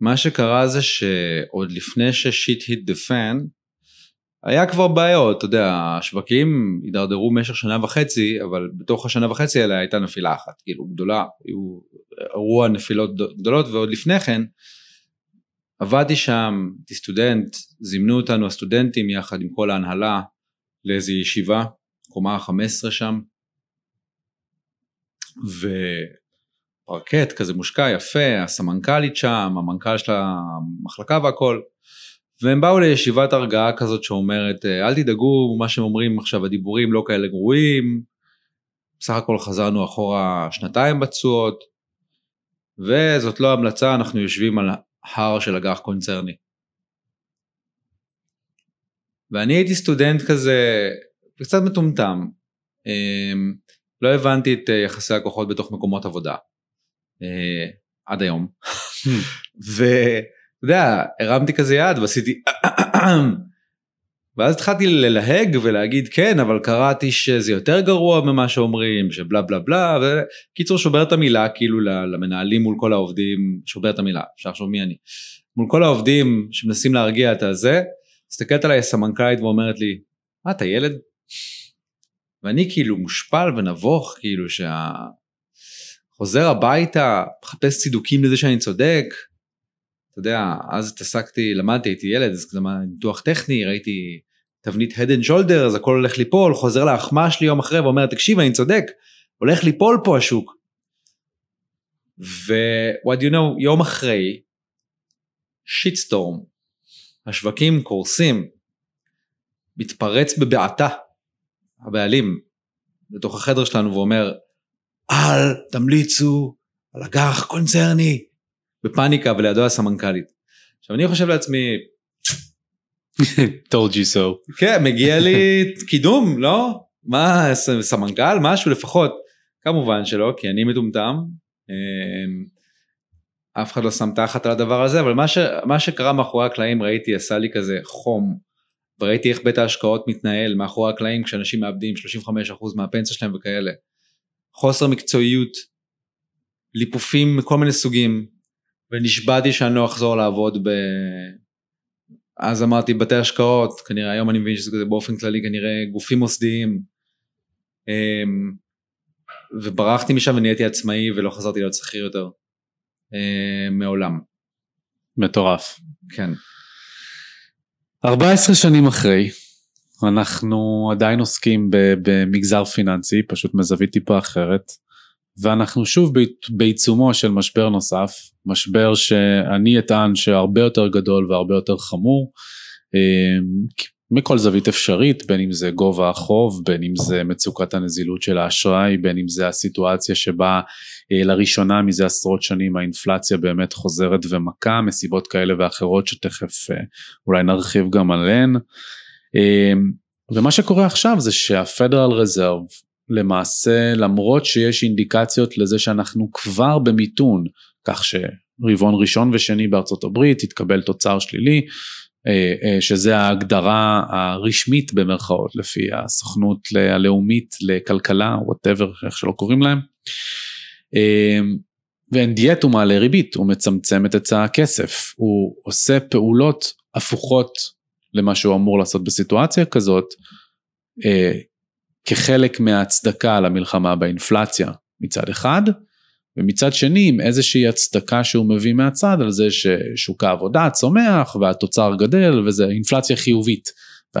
מה שקרה זה שעוד לפני ששיט hit the fan, היה כבר בעיות, אתה יודע, השווקים הידרדרו במשך שנה וחצי, אבל בתוך השנה וחצי האלה הייתה נפילה אחת, כאילו גדולה, היו אירוע נפילות גדולות, ועוד לפני כן, עבדתי שם, הייתי סטודנט, זימנו אותנו הסטודנטים יחד עם כל ההנהלה לאיזו ישיבה, קומה 15 שם, ופרקט כזה מושקע יפה, הסמנכ"לית שם, המנכ"ל של המחלקה והכל, והם באו לישיבת הרגעה כזאת שאומרת אל תדאגו מה שהם אומרים עכשיו הדיבורים לא כאלה גרועים, בסך הכל חזרנו אחורה שנתיים בתשואות, וזאת לא המלצה אנחנו יושבים על הר של אג"ח קונצרני. ואני הייתי סטודנט כזה קצת מטומטם, אמ, לא הבנתי את אה, יחסי הכוחות בתוך מקומות עבודה, אה, עד היום, יודע, הרמתי כזה יד ועשיתי ואז התחלתי ללהג ולהגיד כן אבל קראתי שזה יותר גרוע ממה שאומרים שבלה בלה בלה וקיצור שובר את המילה כאילו למנהלים מול כל העובדים שובר את המילה אפשר לחשוב מי אני מול כל העובדים שמנסים להרגיע את הזה מסתכלת עליי סמנכ"לית ואומרת לי מה אתה ילד? ואני כאילו מושפל ונבוך כאילו שה... חוזר הביתה מחפש צידוקים לזה שאני צודק אתה יודע, אז התעסקתי, למדתי, הייתי ילד, אז ניתוח טכני, ראיתי תבנית head and shoulder, אז הכל הולך ליפול, חוזר לאחמה שלי יום אחרי ואומר, תקשיב, אני צודק, הולך ליפול פה השוק. ו-what you know, יום אחרי, שיטסטורם, השווקים קורסים, מתפרץ בבעתה, הבעלים, לתוך החדר שלנו ואומר, אל תמליצו על אג"ח קונצרני, בפאניקה ולידו הסמנכ"לית. עכשיו אני חושב לעצמי, told you so. כן, מגיע לי קידום, לא? מה, סמנכ"ל? משהו לפחות. כמובן שלא, כי אני מטומטם. אמ, אף אחד לא שם תחת על הדבר הזה, אבל מה, ש, מה שקרה מאחורי הקלעים ראיתי עשה לי כזה חום. וראיתי איך בית ההשקעות מתנהל מאחורי הקלעים כשאנשים מאבדים 35% מהפנסיה שלהם וכאלה. חוסר מקצועיות, ליפופים מכל מיני סוגים, ונשבעתי שאני לא אחזור לעבוד ב... אז אמרתי בתי השקעות, כנראה היום אני מבין שזה כזה באופן כללי כנראה גופים מוסדיים. אמ, וברחתי משם ונהייתי עצמאי ולא חזרתי להיות שכיר יותר. אמ, מעולם. מטורף. כן. 14 שנים אחרי, אנחנו עדיין עוסקים במגזר פיננסי, פשוט מזווית טיפה אחרת. ואנחנו שוב בעיצומו של משבר נוסף, משבר שאני אטען שהרבה יותר גדול והרבה יותר חמור, מכל זווית אפשרית, בין אם זה גובה החוב, בין אם זה מצוקת הנזילות של האשראי, בין אם זה הסיטואציה שבה לראשונה מזה עשרות שנים האינפלציה באמת חוזרת ומכה, מסיבות כאלה ואחרות שתכף אולי נרחיב גם עליהן. ומה שקורה עכשיו זה שהפדרל רזרב למעשה למרות שיש אינדיקציות לזה שאנחנו כבר במיתון, כך שרבעון ראשון ושני בארצות הברית התקבל תוצר שלילי, שזה ההגדרה הרשמית במרכאות לפי הסוכנות הלאומית לכלכלה, וואטאבר, איך שלא קוראים להם. ואין דיאט הוא מעלה ריבית, הוא מצמצם את היצע הכסף, הוא עושה פעולות הפוכות למה שהוא אמור לעשות בסיטואציה כזאת, כחלק מההצדקה למלחמה באינפלציה מצד אחד, ומצד שני עם איזושהי הצדקה שהוא מביא מהצד על זה ששוק העבודה צומח והתוצר גדל וזה אינפלציה חיובית.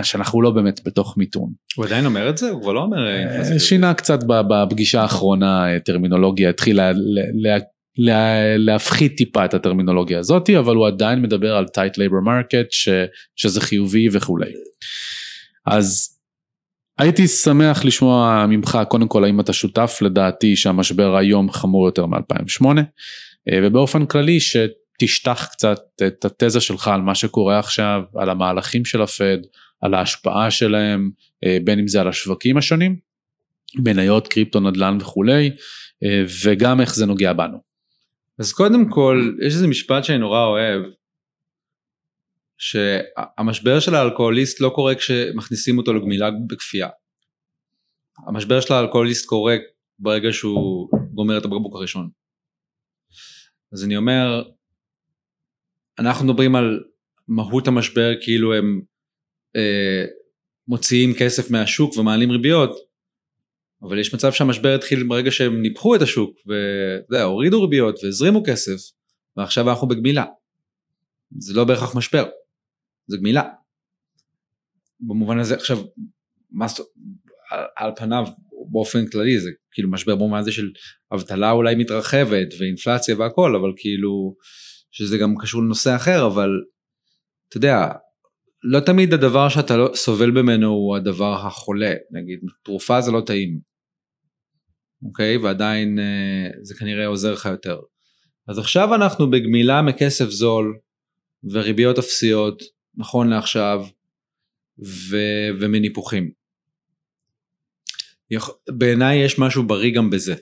שאנחנו לא באמת בתוך מיתון. הוא עדיין אומר את זה? הוא כבר לא אומר... אה, שינה קצת בפגישה האחרונה אה, טרמינולוגיה, התחיל לה, לה, לה, להפחית טיפה את הטרמינולוגיה הזאתי, אבל הוא עדיין מדבר על tight labor market, ש, שזה חיובי וכולי. אז הייתי שמח לשמוע ממך קודם כל האם אתה שותף לדעתי שהמשבר היום חמור יותר מ-2008 אה, ובאופן כללי שתשטח קצת את התזה שלך על מה שקורה עכשיו, על המהלכים של הפד, על ההשפעה שלהם אה, בין אם זה על השווקים השונים, מניות, קריפטו, נדל"ן וכולי אה, וגם איך זה נוגע בנו. אז קודם כל יש איזה משפט שאני נורא אוהב שהמשבר של האלכוהוליסט לא קורה כשמכניסים אותו לגמילה בכפייה. המשבר של האלכוהוליסט קורה ברגע שהוא גומר את הבקבוק הראשון. אז אני אומר, אנחנו מדברים על מהות המשבר כאילו הם אה, מוציאים כסף מהשוק ומעלים ריביות, אבל יש מצב שהמשבר התחיל ברגע שהם ניפחו את השוק והורידו ריביות והזרימו כסף ועכשיו אנחנו בגמילה. זה לא בהכרח משבר. זה גמילה. במובן הזה עכשיו, מה, על, על פניו באופן כללי זה כאילו משבר במובן הזה של אבטלה אולי מתרחבת ואינפלציה והכל אבל כאילו שזה גם קשור לנושא אחר אבל אתה יודע לא תמיד הדבר שאתה לא סובל ממנו הוא הדבר החולה. נגיד תרופה זה לא טעים אוקיי? ועדיין אה, זה כנראה עוזר לך יותר. אז עכשיו אנחנו בגמילה מכסף זול וריביות אפסיות נכון לעכשיו ו... ומניפוחים. בעיניי יש משהו בריא גם בזה.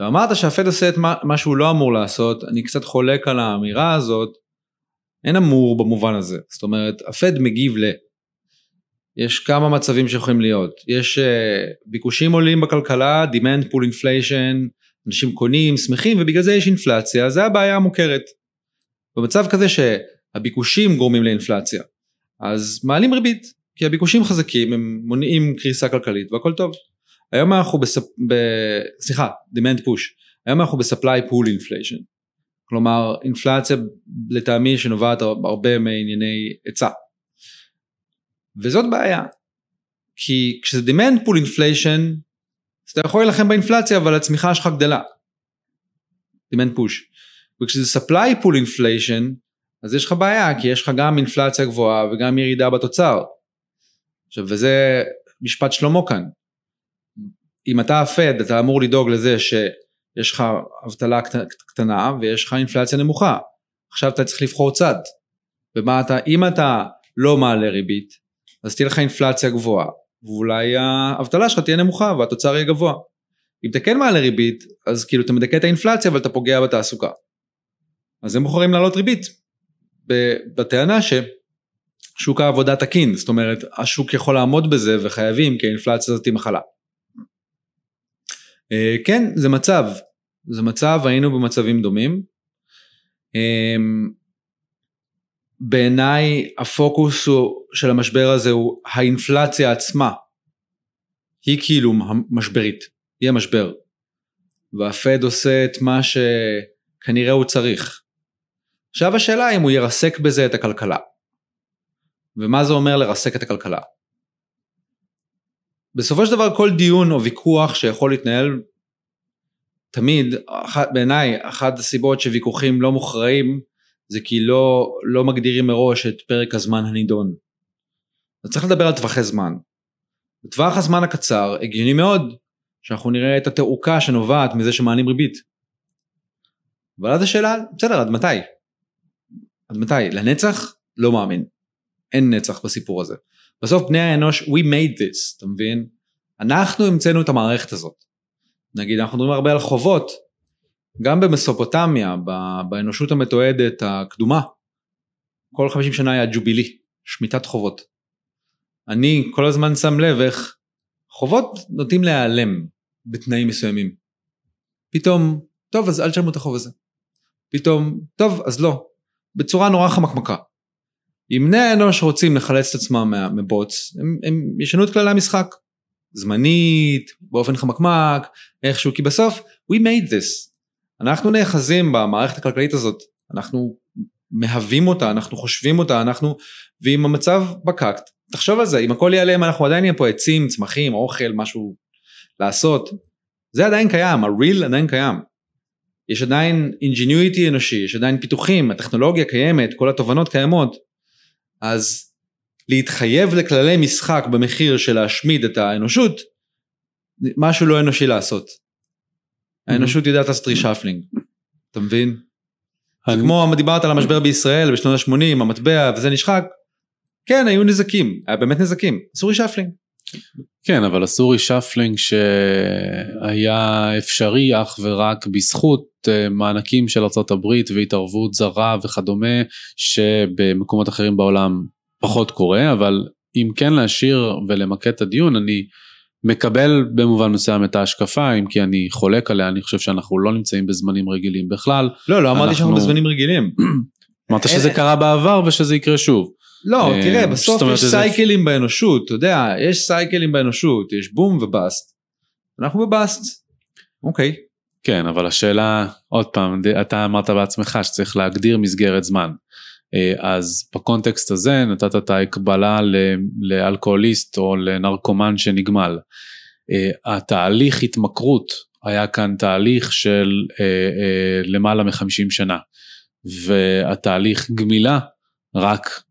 אמרת שהפד עושה את מה, מה שהוא לא אמור לעשות, אני קצת חולק על האמירה הזאת, אין אמור במובן הזה, זאת אומרת הפד מגיב ל... יש כמה מצבים שיכולים להיות, יש uh, ביקושים עולים בכלכלה, demand pull inflation, אנשים קונים, שמחים ובגלל זה יש אינפלציה, זה הבעיה המוכרת. במצב כזה ש... הביקושים גורמים לאינפלציה. אז מעלים ריבית, כי הביקושים חזקים, הם מונעים קריסה כלכלית והכל טוב. היום אנחנו בספ... ב... סליחה, demand push, היום אנחנו ב-supply pool inflation. כלומר אינפלציה לטעמי שנובעת הרבה מענייני היצע. וזאת בעיה. כי כשזה demand pool inflation, אז אתה יכול להילחם באינפלציה אבל הצמיחה שלך גדלה. demand push. וכשזה supply pool inflation, אז יש לך בעיה כי יש לך גם אינפלציה גבוהה וגם ירידה בתוצר. עכשיו וזה משפט שלמה כאן. אם אתה הפד אתה אמור לדאוג לזה שיש לך אבטלה קטנה ויש לך אינפלציה נמוכה. עכשיו אתה צריך לבחור צד. ומה אתה, אם אתה לא מעלה ריבית אז תהיה לך אינפלציה גבוהה ואולי האבטלה שלך תהיה נמוכה והתוצר יהיה גבוה. אם אתה כן מעלה ריבית אז כאילו אתה מדכא את האינפלציה אבל אתה פוגע בתעסוקה. אז הם בוחרים להעלות ריבית בטענה ששוק העבודה תקין, זאת אומרת השוק יכול לעמוד בזה וחייבים כי האינפלציה הזאת היא מחלה. אה, כן, זה מצב, זה מצב, היינו במצבים דומים. אה, בעיניי הפוקוס הוא, של המשבר הזה הוא האינפלציה עצמה. היא כאילו משברית, היא המשבר. והפד עושה את מה שכנראה הוא צריך. עכשיו השאלה אם הוא ירסק בזה את הכלכלה. ומה זה אומר לרסק את הכלכלה? בסופו של דבר כל דיון או ויכוח שיכול להתנהל תמיד, בעיניי אחת הסיבות שוויכוחים לא מוכרעים זה כי לא, לא מגדירים מראש את פרק הזמן הנידון. אז צריך לדבר על טווחי זמן. בטווח הזמן הקצר הגיוני מאוד שאנחנו נראה את התעוקה שנובעת מזה שמעלים ריבית. אבל אז השאלה, בסדר, עד מתי? עד מתי? לנצח? לא מאמין. אין נצח בסיפור הזה. בסוף בני האנוש, we made this, אתה מבין? אנחנו המצאנו את המערכת הזאת. נגיד אנחנו מדברים הרבה על חובות, גם במסופוטמיה, באנושות המתועדת הקדומה, כל 50 שנה היה ג'ובילי, שמיטת חובות. אני כל הזמן שם לב איך חובות נוטים להיעלם בתנאים מסוימים. פתאום, טוב אז אל תשלמו את החוב הזה. פתאום, טוב אז לא, בצורה נורא חמקמקה. אם בני האנוש רוצים לחלץ את עצמם מבוץ, הם, הם ישנו את כללי המשחק. זמנית, באופן חמקמק, איכשהו, כי בסוף, we made this. אנחנו נאחזים במערכת הכלכלית הזאת, אנחנו מהווים אותה, אנחנו חושבים אותה, אנחנו, ואם המצב בקקט, תחשוב על זה, אם הכל ייעלם אנחנו עדיין נהיה פה עצים, צמחים, אוכל, משהו לעשות. זה עדיין קיים, ה-real עדיין קיים. יש עדיין ingenuity אנושי, יש עדיין פיתוחים, הטכנולוגיה קיימת, כל התובנות קיימות. אז להתחייב לכללי משחק במחיר של להשמיד את האנושות, משהו לא אנושי לעשות. האנושות יודעת לעשות reshuffling, אתה מבין? כמו דיברת על המשבר בישראל בשנות ה-80, המטבע וזה נשחק, כן היו נזקים, היה באמת נזקים, עשו reshuffling. כן, אבל עשו רישפלינג שהיה אפשרי אך ורק בזכות אה, מענקים של ארה"ב והתערבות זרה וכדומה, שבמקומות אחרים בעולם פחות קורה, אבל אם כן להשאיר ולמקד את הדיון, אני מקבל במובן מסוים את ההשקפה, אם כי אני חולק עליה, אני חושב שאנחנו לא נמצאים בזמנים רגילים בכלל. לא, לא אמרתי שאנחנו בזמנים רגילים. אמרת שזה קרה בעבר ושזה יקרה שוב. לא, אה, תראה, בסוף יש סייקלים באנושות, אתה יודע, יש סייקלים באנושות, יש בום ובאסט. אנחנו בבאסט, אוקיי. כן, אבל השאלה, עוד פעם, אתה אמרת בעצמך שצריך להגדיר מסגרת זמן. אה, אז בקונטקסט הזה נתת את ההקבלה לאלכוהוליסט או לנרקומן שנגמל. אה, התהליך התמכרות היה כאן תהליך של למעלה מחמישים שנה והתהליך גמילה רק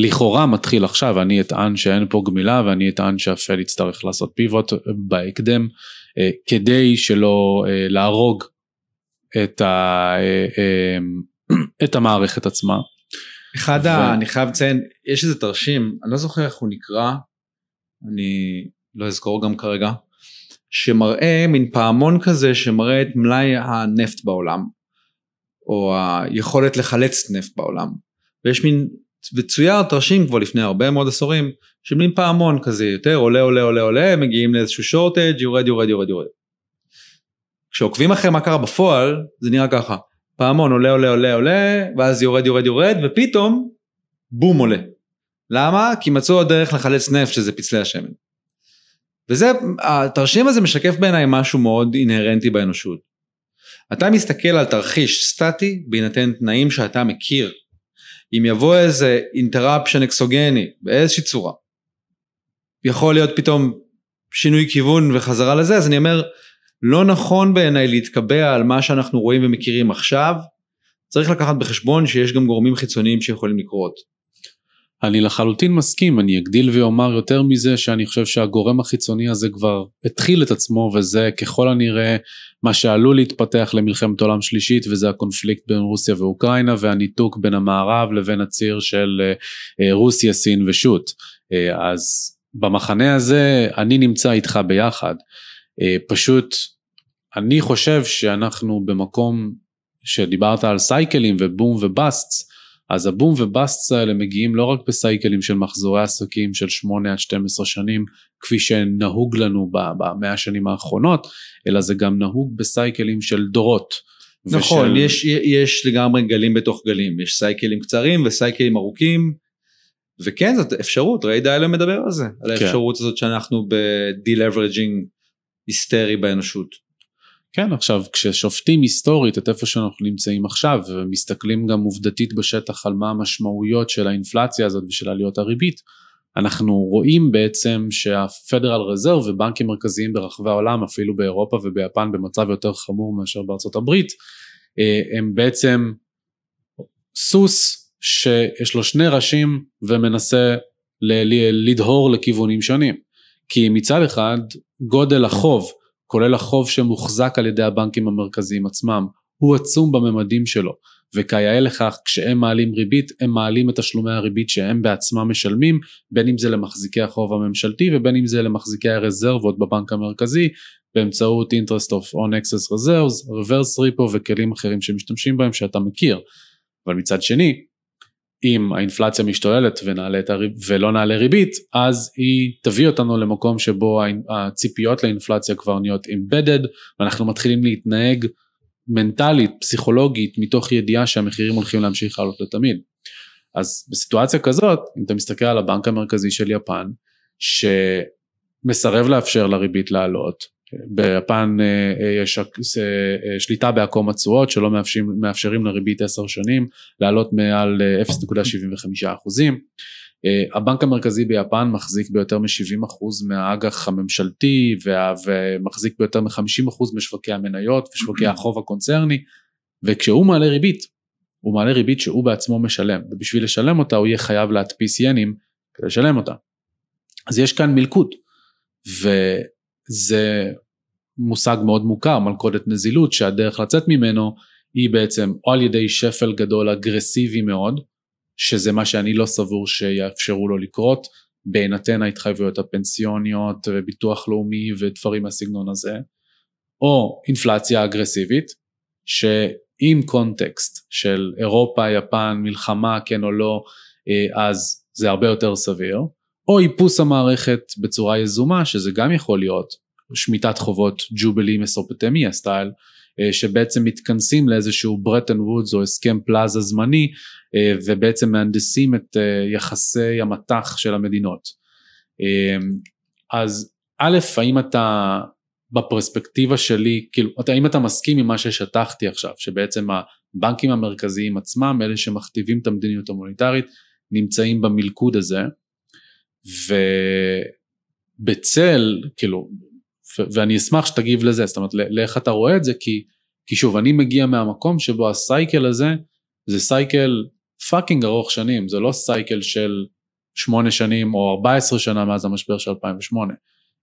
לכאורה מתחיל עכשיו, אני אטען שאין פה גמילה ואני אטען שהפד יצטרך לעשות פיבוט בהקדם אה, כדי שלא אה, להרוג את, ה, אה, את המערכת עצמה. אחד ו... ה... אני חייב לציין, יש איזה תרשים, אני לא זוכר איך הוא נקרא, אני לא אזכור גם כרגע, שמראה מין פעמון כזה שמראה את מלאי הנפט בעולם, או היכולת לחלץ נפט בעולם. ויש מין וצויר תרשים כבר לפני הרבה מאוד עשורים מין פעמון כזה יותר עולה עולה עולה עולה מגיעים לאיזשהו שורטג' יורד יורד יורד יורד. כשעוקבים אחרי מה קרה בפועל זה נראה ככה פעמון עולה עולה עולה עולה ואז יורד יורד יורד ופתאום בום עולה. למה? כי מצאו עוד דרך לחלץ נפט שזה פצלי השמן. וזה התרשים הזה משקף בעיניי משהו מאוד אינהרנטי באנושות. אתה מסתכל על תרחיש סטטי בהינתן תנאים שאתה מכיר אם יבוא איזה אינטראפשן אקסוגני באיזושהי צורה, יכול להיות פתאום שינוי כיוון וחזרה לזה, אז אני אומר, לא נכון בעיניי להתקבע על מה שאנחנו רואים ומכירים עכשיו, צריך לקחת בחשבון שיש גם גורמים חיצוניים שיכולים לקרות. אני לחלוטין מסכים, אני אגדיל ואומר יותר מזה שאני חושב שהגורם החיצוני הזה כבר התחיל את עצמו וזה ככל הנראה מה שעלול להתפתח למלחמת עולם שלישית וזה הקונפליקט בין רוסיה ואוקראינה והניתוק בין המערב לבין הציר של אה, אה, רוסיה, סין ושות'. אה, אז במחנה הזה אני נמצא איתך ביחד. פשוט אני חושב שאנחנו במקום שדיברת על סייקלים ובום ובאסטס אז הבום ובאסטס האלה מגיעים לא רק בסייקלים של מחזורי עסקים של 8 עד 12 שנים כפי שנהוג לנו במאה השנים האחרונות, אלא זה גם נהוג בסייקלים של דורות. נכון, ושל... יש, יש לגמרי גלים בתוך גלים, יש סייקלים קצרים וסייקלים ארוכים, וכן זאת אפשרות, ראי דיילר מדבר על זה, על כן. האפשרות הזאת שאנחנו ב-de-leveraging היסטרי באנושות. כן, עכשיו כששופטים היסטורית את איפה שאנחנו נמצאים עכשיו ומסתכלים גם עובדתית בשטח על מה המשמעויות של האינפלציה הזאת ושל עליות הריבית, אנחנו רואים בעצם שהפדרל רזרב ובנקים מרכזיים ברחבי העולם, אפילו באירופה וביפן במצב יותר חמור מאשר בארצות הברית, אה, הם בעצם סוס שיש לו שני ראשים ומנסה לדהור לכיוונים שונים. כי מצד אחד גודל החוב כולל החוב שמוחזק על ידי הבנקים המרכזיים עצמם, הוא עצום בממדים שלו, וכיאה לכך כשהם מעלים ריבית, הם מעלים את תשלומי הריבית שהם בעצמם משלמים, בין אם זה למחזיקי החוב הממשלתי ובין אם זה למחזיקי הרזרבות בבנק המרכזי, באמצעות interest of on excess reserves, reverse repo וכלים אחרים שמשתמשים בהם שאתה מכיר. אבל מצד שני, אם האינפלציה משתוללת הריב, ולא נעלה ריבית, אז היא תביא אותנו למקום שבו הציפיות לאינפלציה כבר נהיות embedded, ואנחנו מתחילים להתנהג מנטלית, פסיכולוגית, מתוך ידיעה שהמחירים הולכים להמשיך לעלות לתמיד. אז בסיטואציה כזאת, אם אתה מסתכל על הבנק המרכזי של יפן, שמסרב לאפשר לריבית לעלות, ביפן יש שליטה בעקום התשואות שלא מאפשרים, מאפשרים לריבית 10 שנים לעלות מעל 0.75 אחוזים. הבנק המרכזי ביפן מחזיק ביותר מ-70% מהאג"ח הממשלתי ומחזיק ביותר מ-50% משווקי המניות ושווקי החוב הקונצרני וכשהוא מעלה ריבית, הוא מעלה ריבית שהוא בעצמו משלם ובשביל לשלם אותה הוא יהיה חייב להדפיס ינים כדי לשלם אותה. אז יש כאן מלכוד וזה מושג מאוד מוכר מלכודת נזילות שהדרך לצאת ממנו היא בעצם או על ידי שפל גדול אגרסיבי מאוד שזה מה שאני לא סבור שיאפשרו לו לקרות בהינתן ההתחייבויות הפנסיוניות וביטוח לאומי ודברים מהסגנון הזה או אינפלציה אגרסיבית שעם קונטקסט של אירופה, יפן, מלחמה כן או לא אה, אז זה הרבה יותר סביר או איפוס המערכת בצורה יזומה שזה גם יכול להיות שמיטת חובות ג'ובלי מסופטמיה סטייל אה, שבעצם מתכנסים לאיזשהו ברטן וודס או הסכם פלאזה זמני אה, ובעצם מהנדסים את אה, יחסי המטח של המדינות. אז א', האם אתה בפרספקטיבה שלי, כאילו, האם אתה מסכים עם מה ששטחתי עכשיו, שבעצם הבנקים המרכזיים עצמם, אלה שמכתיבים את המדיניות המוניטרית, נמצאים במלכוד הזה, ובצל, כאילו, ואני אשמח שתגיב לזה, זאת אומרת לאיך אתה רואה את זה, כי, כי שוב, אני מגיע מהמקום שבו ה cycle הזה, זה cycle fucking ארוך שנים, זה לא cycle של 8 שנים או 14 שנה מאז המשבר של 2008,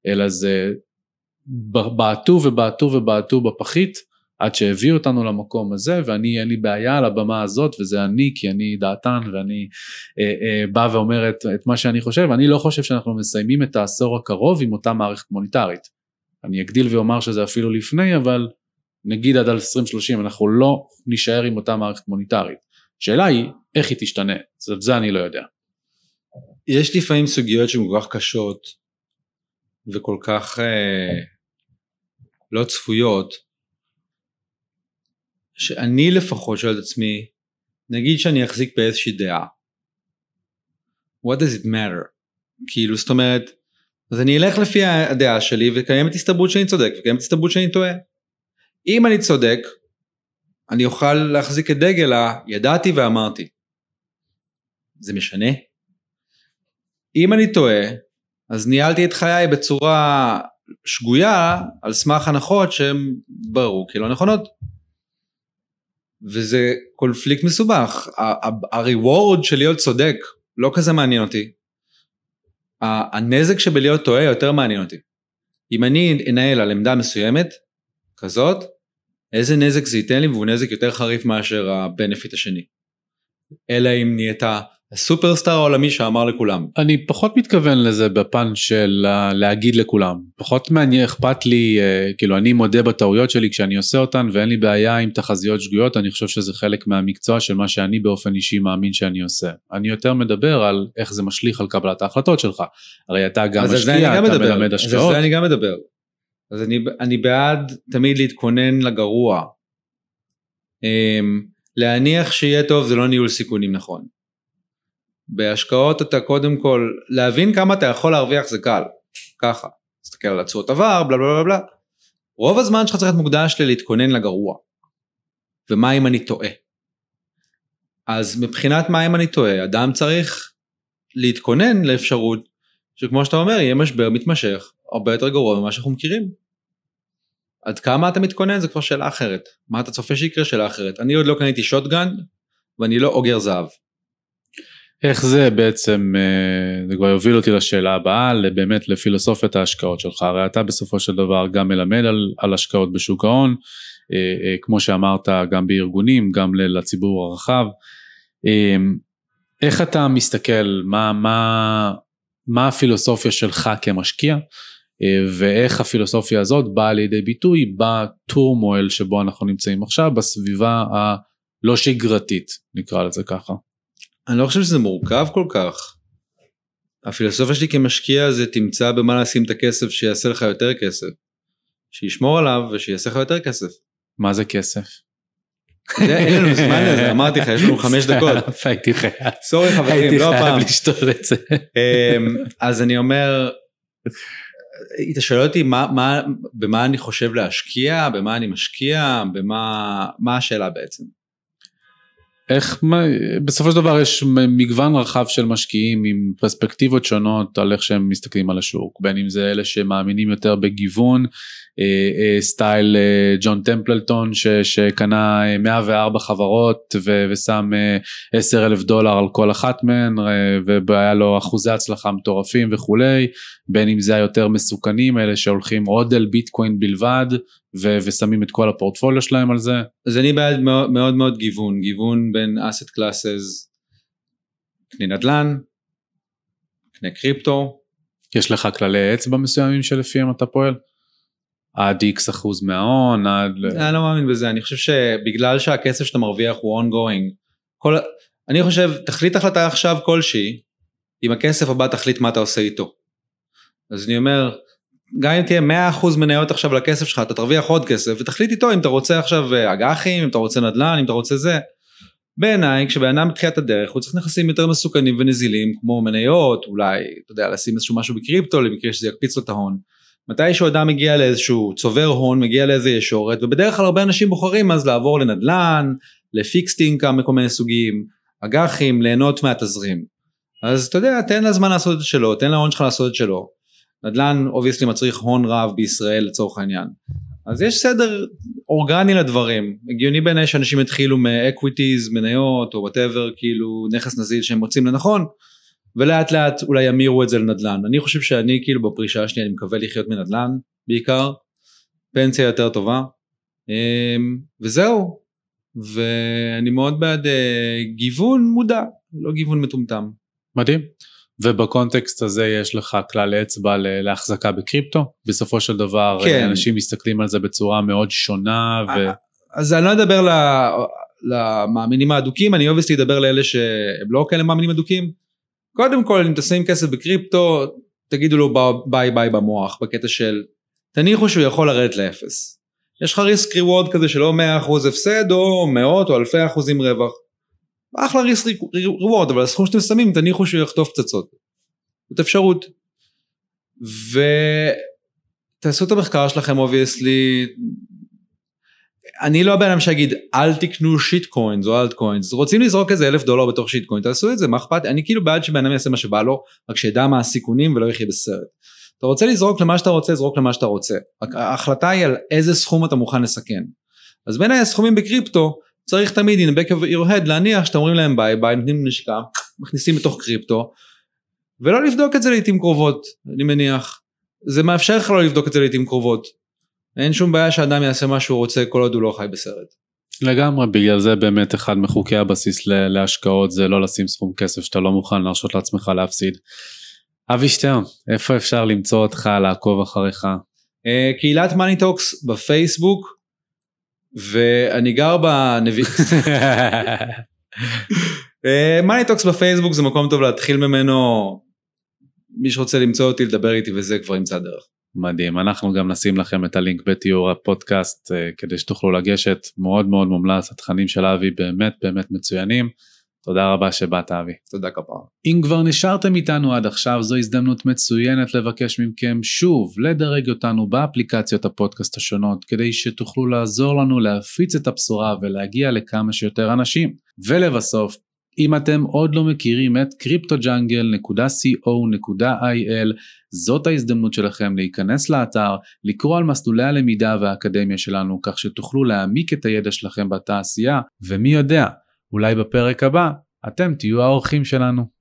אלא זה בעטו ובעטו ובעטו בפחית עד שהביאו אותנו למקום הזה ואני אין לי בעיה על הבמה הזאת וזה אני כי אני דעתן ואני אה, אה, בא ואומר את, את מה שאני חושב אני לא חושב שאנחנו מסיימים את העשור הקרוב עם אותה מערכת מוניטרית אני אגדיל ואומר שזה אפילו לפני, אבל נגיד עד 2030 אנחנו לא נישאר עם אותה מערכת מוניטרית. השאלה היא, איך היא תשתנה? זאת זה אני לא יודע. יש לפעמים סוגיות שהן כל כך קשות וכל כך אה, לא צפויות, שאני לפחות שואל את עצמי, נגיד שאני אחזיק באיזושהי דעה, what does it matter? כאילו זאת אומרת, אז אני אלך לפי הדעה שלי וקיימת הסתברות שאני צודק וקיימת הסתברות שאני טועה. אם אני צודק, אני אוכל להחזיק את דגל הידעתי ואמרתי. זה משנה? אם אני טועה, אז ניהלתי את חיי בצורה שגויה על סמך הנחות שהן בררו כלא נכונות. וזה קונפליקט מסובך. ה-reward של להיות צודק לא כזה מעניין אותי. הנזק שבלהיות טועה יותר מעניין אותי. אם אני אנהל על עמדה מסוימת, כזאת, איזה נזק זה ייתן לי והוא נזק יותר חריף מאשר הבנפיט השני. אלא אם נהיית הסופרסטאר העולמי שאמר לכולם. אני פחות מתכוון לזה בפן של להגיד לכולם. פחות מעניין, אכפת לי, אה, כאילו אני מודה בטעויות שלי כשאני עושה אותן ואין לי בעיה עם תחזיות שגויות, אני חושב שזה חלק מהמקצוע של מה שאני באופן אישי מאמין שאני עושה. אני יותר מדבר על איך זה משליך על קבלת ההחלטות שלך. הרי אתה גם משקיע, אתה מדבר. מלמד השקעות. אז על זה אני גם מדבר. אז אני, אני בעד תמיד להתכונן לגרוע. אמ, להניח שיהיה טוב זה לא ניהול סיכונים נכון. בהשקעות אתה קודם כל, להבין כמה אתה יכול להרוויח זה קל, ככה, תסתכל על התשואות עבר, בלה בלה בלה בלה. רוב הזמן שלך צריך להיות מוקדש ללהתכונן לגרוע. ומה אם אני טועה? אז מבחינת מה אם אני טועה, אדם צריך להתכונן לאפשרות שכמו שאתה אומר, יהיה משבר מתמשך, הרבה יותר גרוע ממה שאנחנו מכירים. עד כמה אתה מתכונן זה כבר שאלה אחרת. מה אתה צופה שיקרה שאלה אחרת. אני עוד לא קניתי שוטגן ואני לא אוגר זהב. איך זה בעצם, אה, זה כבר יוביל אותי לשאלה הבאה, באמת לפילוסופיית ההשקעות שלך, הרי אתה בסופו של דבר גם מלמד על, על השקעות בשוק ההון, אה, אה, כמו שאמרת גם בארגונים, גם לציבור הרחב, איך אתה מסתכל, מה, מה, מה הפילוסופיה שלך כמשקיע, ואיך הפילוסופיה הזאת באה לידי ביטוי בטורמואל שבו אנחנו נמצאים עכשיו, בסביבה הלא שגרתית, נקרא לזה ככה. אני לא חושב שזה מורכב כל כך. הפילוסופיה שלי כמשקיע זה תמצא במה לשים את הכסף שיעשה לך יותר כסף. שישמור עליו ושיעשה לך יותר כסף. מה זה כסף? אין לנו זמן לזה, אמרתי לך, יש לנו חמש דקות. הייתי חייב. סורי חברים, לא הפעם. הייתי חייב לשתות את זה. אמ, אז אני אומר, אתה שואל אותי מה, מה, במה אני חושב להשקיע, במה אני משקיע, במה, מה השאלה בעצם? איך, בסופו של דבר יש מגוון רחב של משקיעים עם פרספקטיבות שונות על איך שהם מסתכלים על השוק, בין אם זה אלה שמאמינים יותר בגיוון, style אה, ג'ון טמפלטון ש, שקנה 104 חברות ו, ושם 10 אלף דולר על כל אחת מהן והיה לו אחוזי הצלחה מטורפים וכולי, בין אם זה היותר מסוכנים, אלה שהולכים עוד על ביטקוין בלבד ו- ושמים את כל הפורטפוליו שלהם על זה. אז אני בעד מאוד מאוד, מאוד גיוון, גיוון בין asset classes, קנה נדל"ן, קנה קריפטו. יש לך כללי אצבע מסוימים שלפיהם אתה פועל? עד איקס אחוז מההון, עד... אני לא מאמין בזה, אני חושב שבגלל שהכסף שאתה מרוויח הוא ongoing, כל... אני חושב, תחליט החלטה עכשיו כלשהי, עם הכסף הבא תחליט מה אתה עושה איתו. אז אני אומר, גם אם תהיה 100% מניות עכשיו לכסף שלך, אתה תרוויח עוד כסף, ותחליט איתו אם אתה רוצה עכשיו אה, אג"חים, אם אתה רוצה נדל"ן, אם אתה רוצה זה. בעיניי, כשבן אדם בתחילת הדרך, הוא צריך נכסים יותר מסוכנים ונזילים, כמו מניות, אולי, אתה יודע, לשים איזשהו משהו בקריפטו, למקרה שזה יקפיץ לו את ההון. מתי שהוא אדם מגיע לאיזשהו צובר הון, מגיע לאיזה ישורת, ובדרך כלל הרבה אנשים בוחרים אז לעבור לנדל"ן, ל fixed income מכל מיני סוגים, אג"חים, ליהנות מהתזרים. אז אתה יודע, תן לזמן לעשות את שלו, תן להון שלך לעשות את שלו. נדל"ן obviously מצריך הון רב בישראל לצורך העניין. אז יש סדר אורגני לדברים, הגיוני בעיניי שאנשים יתחילו מ equities, מניות או whatever, כאילו נכס נזיל שהם מוצאים לנכון, ולאט לאט אולי ימירו את זה לנדל"ן. אני חושב שאני כאילו בפרישה השנייה אני מקווה לחיות מנדל"ן בעיקר, פנסיה יותר טובה, אמ, וזהו. ואני מאוד בעד אה, גיוון מודע, לא גיוון מטומטם. מדהים. ובקונטקסט הזה יש לך כלל אצבע להחזקה בקריפטו בסופו של דבר כן. אנשים מסתכלים על זה בצורה מאוד שונה ו... אז אני לא אדבר למאמינים האדוקים אני obviously אדבר לאלה שהם לא כאלה מאמינים אדוקים קודם כל אם תשים כסף בקריפטו תגידו לו bye bye במוח בקטע של תניחו שהוא יכול לרדת לאפס. יש לך risk reward כזה של או 100% הפסד או מאות או אלפי אחוזים רווח. אחלה risk reward אבל הסכום שאתם שמים תניחו שהוא יחטוף פצצות. זאת אפשרות. ותעשו את המחקר שלכם obviously אני לא הבן אדם שיגיד אל תקנו shit coins או alt coins רוצים לזרוק איזה אלף דולר בתוך shit coin תעשו את זה מה אכפת? אני כאילו בעד שבן אדם יעשה מה שבא לו רק שידע מה הסיכונים ולא יחיה בסרט. אתה רוצה לזרוק למה שאתה רוצה זרוק למה שאתה רוצה. ההחלטה היא על איזה סכום אתה מוכן לסכן. אז בין הסכומים בקריפטו צריך תמיד in back of your head להניח שאתם אומרים להם ביי ביי נותנים נשקה מכניסים בתוך קריפטו ולא לבדוק את זה לעיתים קרובות אני מניח. זה מאפשר לך לא לבדוק את זה לעיתים קרובות אין שום בעיה שאדם יעשה מה שהוא רוצה כל עוד הוא לא חי בסרט. לגמרי בגלל זה באמת אחד מחוקי הבסיס להשקעות זה לא לשים סכום כסף שאתה לא מוכן להרשות לעצמך להפסיד. אבי שטרן איפה אפשר למצוא אותך לעקוב אחריך? Uh, קהילת מאני טוקס בפייסבוק ואני גר בנביא. מאני טוקס בפייסבוק זה מקום טוב להתחיל ממנו מי שרוצה למצוא אותי לדבר איתי וזה כבר ימצא דרך. מדהים אנחנו גם נשים לכם את הלינק בתיאור הפודקאסט אה, כדי שתוכלו לגשת מאוד מאוד מומלץ התכנים של אבי באמת באמת מצוינים. תודה רבה שבאת אבי. תודה כפרה. אם כבר נשארתם איתנו עד עכשיו זו הזדמנות מצוינת לבקש מכם שוב לדרג אותנו באפליקציות הפודקאסט השונות כדי שתוכלו לעזור לנו להפיץ את הבשורה ולהגיע לכמה שיותר אנשים. ולבסוף אם אתם עוד לא מכירים את cryptojungle.co.il זאת ההזדמנות שלכם להיכנס לאתר, לקרוא על מסלולי הלמידה והאקדמיה שלנו כך שתוכלו להעמיק את הידע שלכם בתעשייה ומי יודע אולי בפרק הבא אתם תהיו האורחים שלנו.